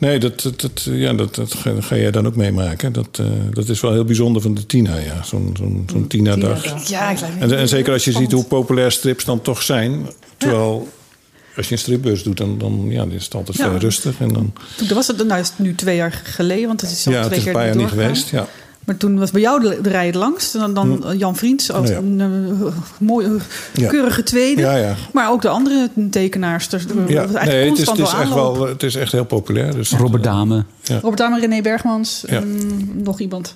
Nee, dat, dat, dat, ja, dat, dat ga, ga jij dan ook meemaken. Dat, eh, dat is wel heel bijzonder van de Tina, ja. Zo'n zo'n zo'n Tina-dag. Ja, En, en zeker als je ziet hoe populair strips dan toch zijn. Terwijl als je een stripbeurs doet, dan, dan ja, is het altijd Ja. vrij rustig. En dan, Toen was het, nou is het nu twee jaar geleden, want het is al ja, het twee is een keer paar jaar niet geweest. Ja. Maar toen was bij jou de, de rij het langst. Dan, dan Jan Vriends als Ja. een eh, mooie, Ja. keurige tweede. Ja, ja. Maar ook de andere tekenaars. Er Ja, nee, het is, het, is wel echt wel, het is echt heel populair. Dus Robert Dame. Robert Damer, René Bergmans Ja. en nog iemand.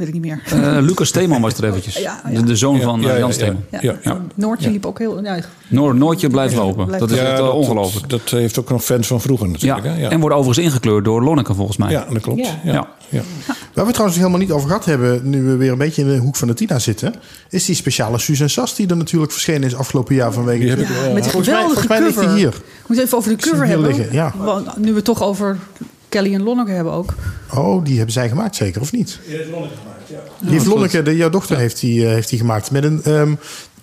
Weet ik niet meer. Eh, Lucas Steeman was er eventjes. Ja, ja. De, de zoon van Ja, eh, ja, Jan ja. Steeman. Ja, Ja. ja. Noortje liep ook heel... Ja, Noor, Noortje blijft lopen. Blijft dat is Ja, echt eh, dat- ongelooflijk. Dat, dat heeft ook nog fans van vroeger Ja. natuurlijk. hè? Ja. En wordt overigens ingekleurd door Lonneke volgens mij. ja, dat klopt. Ja. Ja. Ja. Ja. Waar we trouwens helemaal niet over gehad hebben, nu we weer een beetje in de hoek van de Tina zitten, is die speciale Susan Sas die er natuurlijk verschenen is afgelopen jaar vanwege. Die heb ik Ja, wel. met die volgens mij, geweldige volgens mij ligt die cover. hier. We moeten even over de cover hier hebben. nu we toch over Kelly en Lonneke hebben ook. Oh, die hebben zij gemaakt zeker, of niet? Die heeft Lonneke gemaakt, ja. Die heeft Lonneke, de, jouw dochter, heeft, die, eh, heeft die gemaakt. Met een, ehm,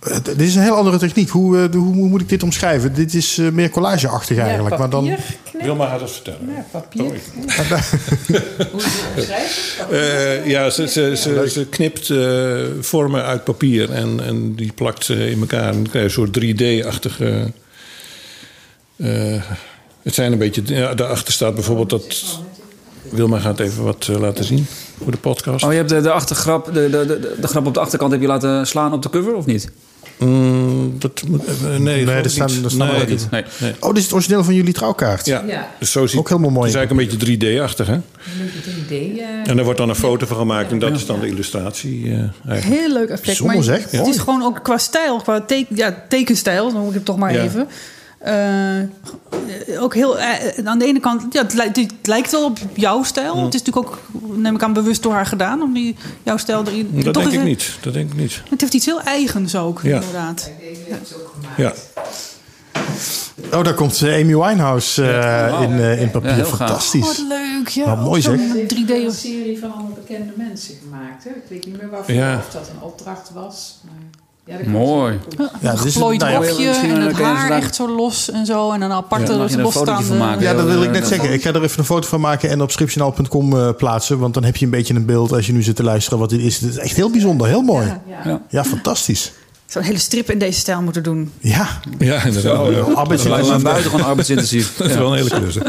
eh, dit is een heel andere techniek. Hoe, eh, de- hoe, hoe moet ik dit omschrijven? Dit is eh, meer collageachtig eigenlijk. maar dan, Wilma gaat het vertellen. Ja, papier. Sorry. Hoe je? Eh, ja, ze, ze, ze, ze knipt eh, vormen uit papier en, en die plakt ze in elkaar. En dan krijg je een soort 3D-achtige. eh, het zijn een beetje. Ja, daarachter staat bijvoorbeeld dat. Wilma gaat even wat eh, laten zien voor de podcast. Oh, je hebt de, de, achtergrap, de, de, de, de grap op de achterkant heb je laten slaan op de cover, of niet? Mm, dat moet, eh, nee, Nee, staan- niet. er staan nee, wel niet. Nee. Nee. oh, dit is het origineel van jullie trouwkaart. Ja, Ja. dus zo ziet Ook helemaal mooi. Het is eigenlijk een beetje 3D-achtig, hè? Een beetje 3D. eh, En daar wordt dan een foto van gemaakt en dat is dan de illustratie. eh, eigenlijk. Heel leuk effect. Maar. Het is gewoon ook qua stijl, qua teken, ja, tekenstijl, dan moet ik het toch maar Ja. even. Eh, ook heel, eh, aan de ene kant, ja, het, lijkt, het lijkt wel op jouw stijl. Het is natuurlijk ook, neem ik aan, bewust door haar gedaan om die, jouw stijl erin. Dat denk ik het- niet. Dat denk ik niet. Het heeft iets heel eigens ook, Ja. inderdaad. Ja. Oh, daar komt eh, Amy Winehouse eh, in, in papier. Ja. Fantastisch. Wat leuk, ja. Wat mooi, Zo'n zeg. 3D een of serie van allemaal bekende mensen gemaakt. Hè? Ik weet niet meer waarvoor, Ja. of dat een opdracht was. Maar, ja, Mooi. Ja, dit is- geplooid nou ja, rokje en een het haar echt zo los en zo. En een aparte Ja, een losstaande... maken? Ja, dat wil ik net zeggen. Ik ga er even een foto van maken en op scriptjournaal.com eh, plaatsen. Want dan heb je een beetje een beeld als je nu zit te luisteren wat dit is. Het is echt heel bijzonder, heel mooi. Ja, Ja. Ja. fantastisch. Zo'n hele strip in deze stijl moeten doen. Ja, Ja, inderdaad. Ja. Lijkt me buitengewoon arbeidsintensief. Dat is wel een hele klus. hè.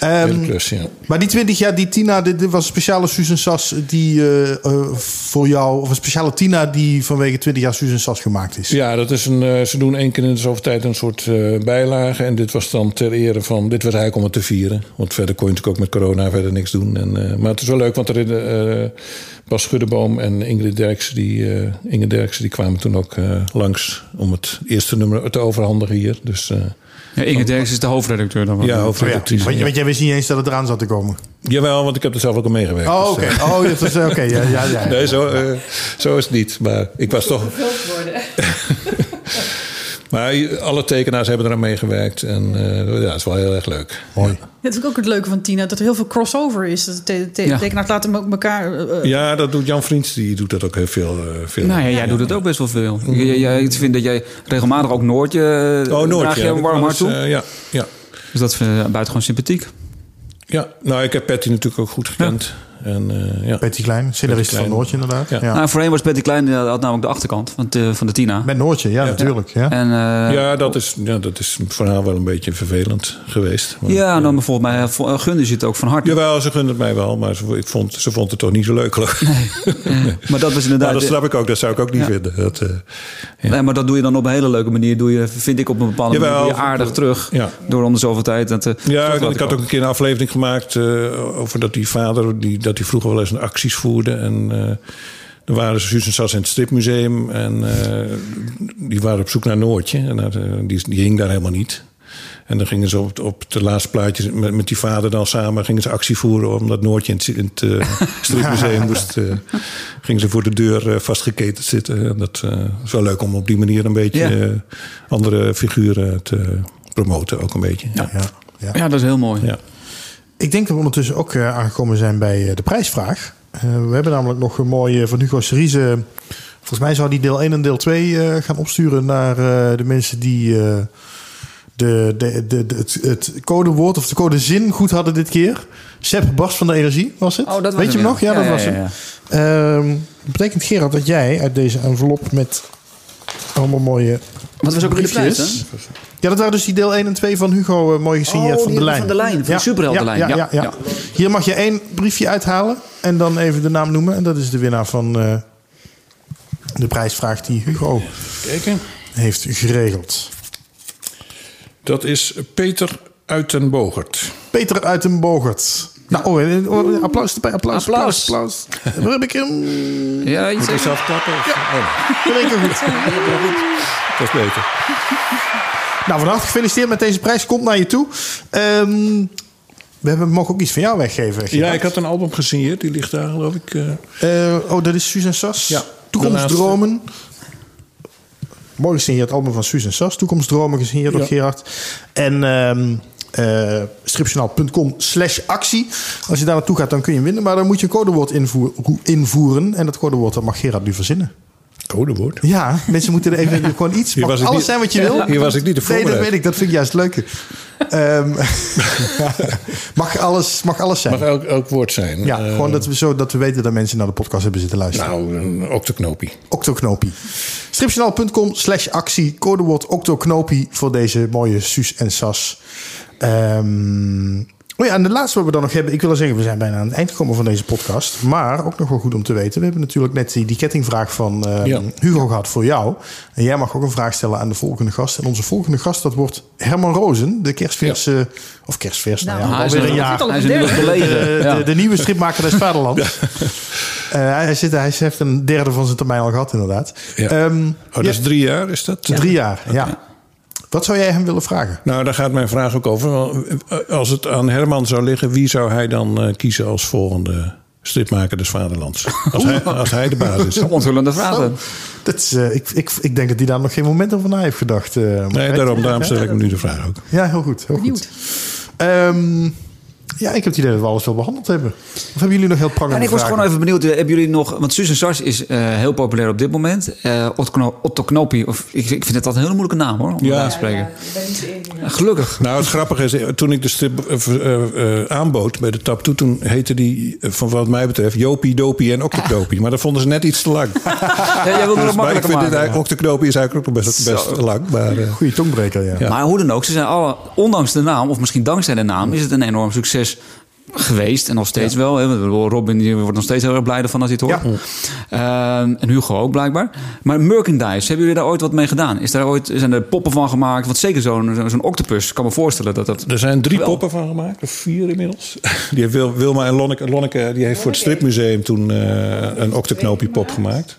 Ehm, Hele klus, ja. maar die 20 jaar, die Tina, dit, dit was een speciale Susan Sas die eh, eh, voor jou, of een speciale Tina die vanwege 20 jaar Susan Sas gemaakt is. Ja, dat is een, eh, ze doen één keer in de zoveel tijd een soort eh, bijlage. En dit was dan ter ere van... Dit was eigenlijk om het te vieren. Want verder kon je natuurlijk ook met corona verder niks doen. En, eh, maar het is wel leuk, want er in de, eh, Bas Schuddeboom en Ingrid Derksen... Die, eh, Inge Derksen, die kwamen toen ook eh, langs... om het eerste nummer te overhandigen hier. Dus eh, Ja, Inge Derks is de hoofdredacteur dan. ja, Oh ja, hoofdredactrice. want, ja. want jij wist niet eens dat het eraan zat te komen. Jawel, want ik heb er zelf ook al meegewerkt. Oh, dus, oké. Oh, dat is oké. Ja, ja, ja. Nee, zo, eh, zo is het niet. Maar ik was toch... Maar alle tekenaars hebben eraan meegewerkt. En eh, ja, het is wel heel erg leuk. Mooi. Dat is ook het leuke van Tina, dat er heel veel crossover is. Dat de te- Ja. tekenaars laten ook elkaar... eh, Ja, dat doet Jan Vriends. Die doet dat ook heel veel. eh, veel. Nou ja, jij doet het ook best wel veel. Jij, jij, ik vind dat jij regelmatig ook Noortje... Oh, nooit. Draag je ja, een warm ik hart wel toe? ja, ja. Dus dat vind ik buitengewoon sympathiek. ja, nou, ik heb Patty natuurlijk ook goed gekend. En, eh, ja. Betty Klein, scenarist van Noortje inderdaad. Ja. Ja. Nou, voorheen was Betty Klein, die had namelijk de achterkant van de, van de Tina. Met Noortje, ja, natuurlijk. Ja. En, eh, ja, dat is, ja, dat is voor haar wel een beetje vervelend geweest. Maar, ja, dan bijvoorbeeld mij vo- gunde ze het ook van harte. Jawel, ze gunde het mij wel. Maar ze, ik vond, ze vond het toch niet zo leuk, geloof ik. Maar dat was inderdaad... Nou, dat snap ik ook. Dat zou ik ook niet Ja. vinden. Dat, eh, ja. Nee, maar dat doe je dan op een hele leuke manier. Doe je, vind ik op een bepaalde Jawel, manier aardig terug. Ja. Door om de zoveel tijd. Dat, eh, Ja, ik, ik had ook een keer een aflevering gemaakt eh, over dat die vader, die, dat hij vroeger wel eens een acties voerde. En eh er waren ze Susan Sas in het stripmuseum en eh, die waren op zoek naar Noortje. En eh, die, die hing daar helemaal niet. En dan gingen ze op, op de laatste plaatjes met, met die vader dan samen gingen ze actie voeren omdat Noortje in het, in het stripmuseum moest. gingen ze voor de deur vastgeketend zitten. En dat is wel leuk om op die manier een beetje Ja. andere figuren te promoten ook een beetje. Ja. Ja, ja. Ja, dat is heel mooi. Ik denk dat we ondertussen ook eh, aangekomen zijn bij eh, de prijsvraag. Eh, we hebben namelijk nog een mooie van Hugo Cerise. Volgens mij zou die deel 1 en deel 2 eh, gaan opsturen naar eh, de mensen die eh, de, de, de, de- het, het codewoord of de codezin goed hadden dit keer. Sepp Bas van de Energie was het. Oh, dat was Weet je hem nog? Ja, ja. dat Ja, was ja, hem. Ehm, dat betekent Gerard dat jij uit deze envelop met allemaal mooie Wat was ook briefjes- Ja, dat waren dus die deel 1 en 2 van Hugo eh, mooi gesigneerd Oh, van de lijn. van de lijn, van de superheldenlijn. Ja, ja, Ja, ja, ja. Hier mag je één briefje uithalen en dan even de naam noemen. En dat is de winnaar van eh, de prijsvraag die Hugo Kijken. heeft geregeld. Dat is Peter Uitenbogert. Peter uit den Bogert. Nou, oh, eh, oh, applaus erbij, applaus, applaus, Applaus. applaus. Waar heb ik hem? Ja, iets Moet ik zelf klappen? Oh, In één keer goed. Dat is beter. Nou, van harte gefeliciteerd met deze prijs. Komt naar je toe. Ehm, we hebben, mogen ook iets van jou weggeven. Ja, ik had een album gesigneerd. Die ligt daar, geloof ik. eh, Eh, oh, dat is Suus en Sas. Ja. Toekomstdromen. Mooi gesigneerd album van Suus en Sas. Toekomstdromen gesigneerd door. Gerard. En ehm eh, stripjournaal.com slash actie. Als je daar naartoe gaat, dan kun je winnen. Maar dan moet je een codewoord invoer- invoeren. En dat codewoord dat mag Gerard nu verzinnen. Codewoord. Ja, mensen moeten er even gewoon iets. Hier was alles niet- zijn wat je wil. Hier was ik niet te Nee, dat weet ik. Dat vind ik juist leuk. Ehm, mag, alles, mag alles zijn. Mag elk, elk woord zijn. ja, Eh, gewoon dat we, zo, dat we weten dat mensen naar de podcast hebben zitten luisteren. Nou, een octoknopie. Octoknopie. Stripjournaal.com slash actie. Codewoord Octoknopie voor deze mooie Suus en Sas. Ehm, oh ja, en de laatste wat we dan nog hebben. Ik wil zeggen, we zijn bijna aan het eind gekomen van deze podcast. Maar ook nog wel goed om te weten. We hebben natuurlijk net die, die kettingvraag van ehm, Ja. Hugo gehad voor jou. En jij mag ook een vraag stellen aan de volgende gast. En onze volgende gast, dat wordt Herman Rozen. De kerstverse... Of kerstvers, nou, Nou, ja, hij is alweer een- een jaar. Hij is inmiddels belegen. De, Ja. de, de nieuwe stripmaker des Vaderlands. Eh, hij, zit, hij heeft een derde van zijn termijn al gehad, inderdaad. Ja. Ehm, Oh, dat is drie jaar, is dat? Drie jaar, ja. Wat zou jij hem willen vragen? Nou, daar gaat mijn vraag ook over. Wel, Als het aan Herman zou liggen, wie zou hij dan eh, kiezen als volgende stripmaker des Vaderlands? Als hij, als hij de baas is. Onthullende vragen. Oh, dat is, eh, ik, ik, ik denk dat hij daar nog geen moment over na heeft gedacht. eh, Nee, daarom, daarom stel ik me nu de vraag ook. Ja, heel goed. Heel goed. Ehm, ja, ik heb het idee dat we alles wel behandeld hebben. Of hebben jullie nog heel prangende En ik was vragen? gewoon even benieuwd, eh, hebben jullie nog... Want Suus en Sars is eh, heel populair op dit moment. Eh Otto, Kno- Otto Knopi, of, ik, ik vind het altijd een hele moeilijke naam hoor, om Ja. ja. te spreken. Gelukkig. Nou, het grappige is, toen ik de strip eh, eh, eh, aanbood bij de Tap toe, toen heette die, van wat mij betreft, Jopie, Dopie en Octoknopie. Maar dat vonden ze net iets te lang. Ja, jij wilde Dus, maar ik vind dit maken. eigenlijk, Octoknopie is eigenlijk ook nog best, best Zo. lang. Maar, eh, Goeie tongbreker, ja. Ja. Maar hoe dan ook, ze zijn alle, ondanks de naam, of misschien dankzij de naam, is het een enorm succes geweest. En nog steeds wel. Hè. Robin die wordt nog steeds heel erg blij ervan als hij het hoort. Ehm, en Hugo ook blijkbaar. Maar merchandise, hebben jullie daar ooit wat mee gedaan? Is daar ooit, zijn er poppen van gemaakt? Want zeker zo'n zo'n- octopus, ik kan me voorstellen dat dat... er zijn drie Wel. poppen van gemaakt, of vier inmiddels. Die heeft Wil- Wilma en Lonneke, Lonneke die heeft voor het stripmuseum toen eh, een Octoknopie pop gemaakt.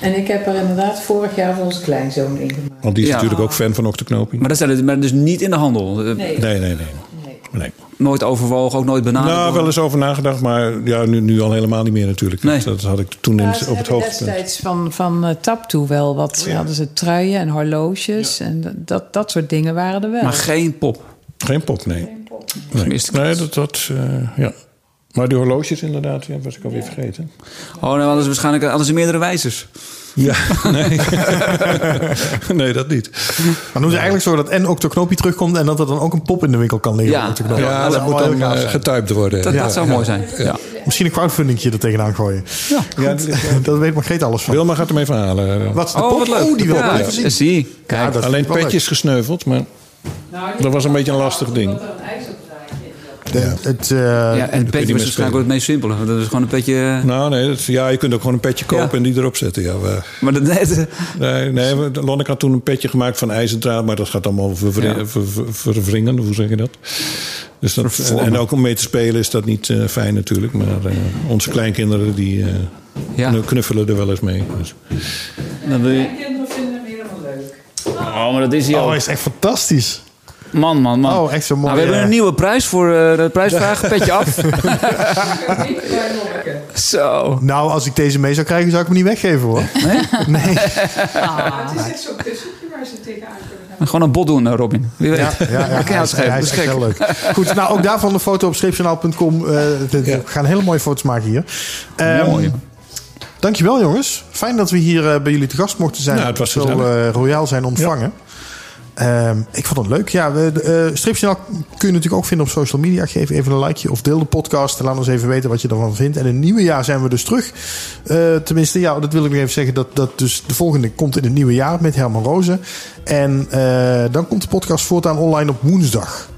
En ik heb er inderdaad vorig jaar voor onze kleinzoon in gemaakt. Want die is Ja. natuurlijk ook fan van Octoknopie. Maar dat zijn maar dus niet in de handel. Nee. Nee, nee, nee. Nee. nee. Nooit overwogen, ook nooit benaderd. Nou, wel eens over nagedacht, maar ja, nu, nu al helemaal niet meer natuurlijk. Nee. Dat had ik toen in, Ja, op het hoogtepunt. destijds van, van uh, Tap toe wel wat. Hadden ze truien en horloges. En dat- dat, dat soort dingen waren er wel. Maar geen pop. Geen pop, nee. Nee, Gemiste nee kans. dat, dat eh, ja. Maar die horloges inderdaad, ja, was ik alweer vergeten. Oh, nou, ze waarschijnlijk ze meerdere wijzers. Ja, nee. nee, dat niet. Maar doen ze eigenlijk zo dat en Octoknopie terugkomt... en dat er dan ook een pop in de winkel kan liggen. Ja. Ja, dat moet dan eh, getyped worden. Dat, ja. dat zou mooi zijn. Ja. Misschien een crowdfundingje er tegenaan gooien. Ja, die- Dat weet Margreet alles van. Wilma gaat hem even halen. Wat is de Oh, pop? wat leuk. Oh, die wil ik even zien. Zie, kijk. Alleen petjes gesneuveld, maar dat was een beetje een lastig ding. De- het, eh, ja, en het petje was waarschijnlijk ook het meest simpele. want Dat is gewoon een petje... Nou, nee, dat, ja, je kunt ook gewoon een petje kopen Ja. en die erop zetten. Ja, maar- Maar dat net... nee, nee, we- Lonneke had toen een petje gemaakt van ijzerdraad, maar dat gaat allemaal vervri- Ja. ver- ver- verwringen, hoe zeg je dat? Dus dat en ook om mee te spelen is dat niet eh, fijn natuurlijk, maar eh, onze kleinkinderen die eh, Ja, knuffelen er wel eens mee. Dus. dan wil je... Mijn kinderen vinden hem helemaal leuk. Oh, maar dat is hij oh, ook. is echt fantastisch. Man, man, man. Oh, echt zo mooi. Nou, we hebben eh, een nieuwe prijs voor eh, de prijsvraag. Petje af. Zo. Nou, als ik deze mee zou krijgen, zou ik hem niet weggeven hoor. Nee? Het is echt zo'n kussentje waar ze tegenaan kunnen gaan. Gewoon een bod doen, eh, Robin. Wie weet. Ja, ja, ja, hij, is, echt heel leuk. Goed, nou ook daarvan een foto op streepjournaal.com. Eh, we we gaan hele mooie foto's maken hier. Ehm, Mooi. Dankjewel jongens. Fijn dat we hier eh, bij jullie te gast mochten zijn. Ja, het was Zo eh, royaal zijn ontvangen. Ehm, ik vond het leuk. Ja, we, Stripjournaal kun je natuurlijk ook vinden op social media. Geef even een likeje of deel de podcast. En laat ons even weten wat je ervan vindt. En in het nieuwe jaar zijn we dus terug. Eh, tenminste, ja, dat wil ik nog even zeggen. Dat, dat dus de volgende komt in het nieuwe jaar met Herman Rozen. En eh, dan komt de podcast voortaan online op woensdag.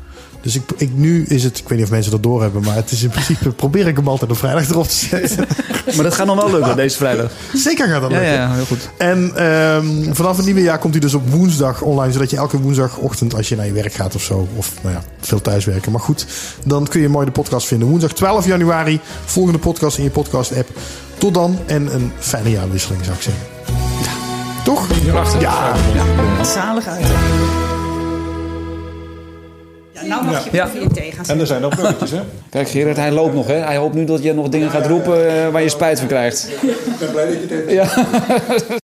Dus ik, ik, nu is het, ik weet niet of mensen dat doorhebben, maar het is in principe, probeer ik hem altijd op vrijdag erop te zetten. Maar dat gaat nog wel lukken deze vrijdag. Zeker gaat dat Ja, lukken. ja, heel goed. En ehm, vanaf het nieuwe jaar komt hij dus op woensdag online. Zodat je elke woensdagochtend als je naar je werk gaat of zo. Of nou ja, veel thuiswerken. Maar goed, dan kun je mooi de podcast vinden. Woensdag 12 januari. Volgende podcast in je podcast app. Tot dan en een fijne jaarwisseling zou ik zeggen. Toch? Ja. Zalig uit. Nou mag je Ja. weer tegen En er zijn ook buggetjes, hè? Kijk, Gerard, hij loopt nog, hè? Hij hoopt nu dat je nog dingen gaat roepen eh, waar je spijt van krijgt. Ik ben blij dat je het hebt. Ja.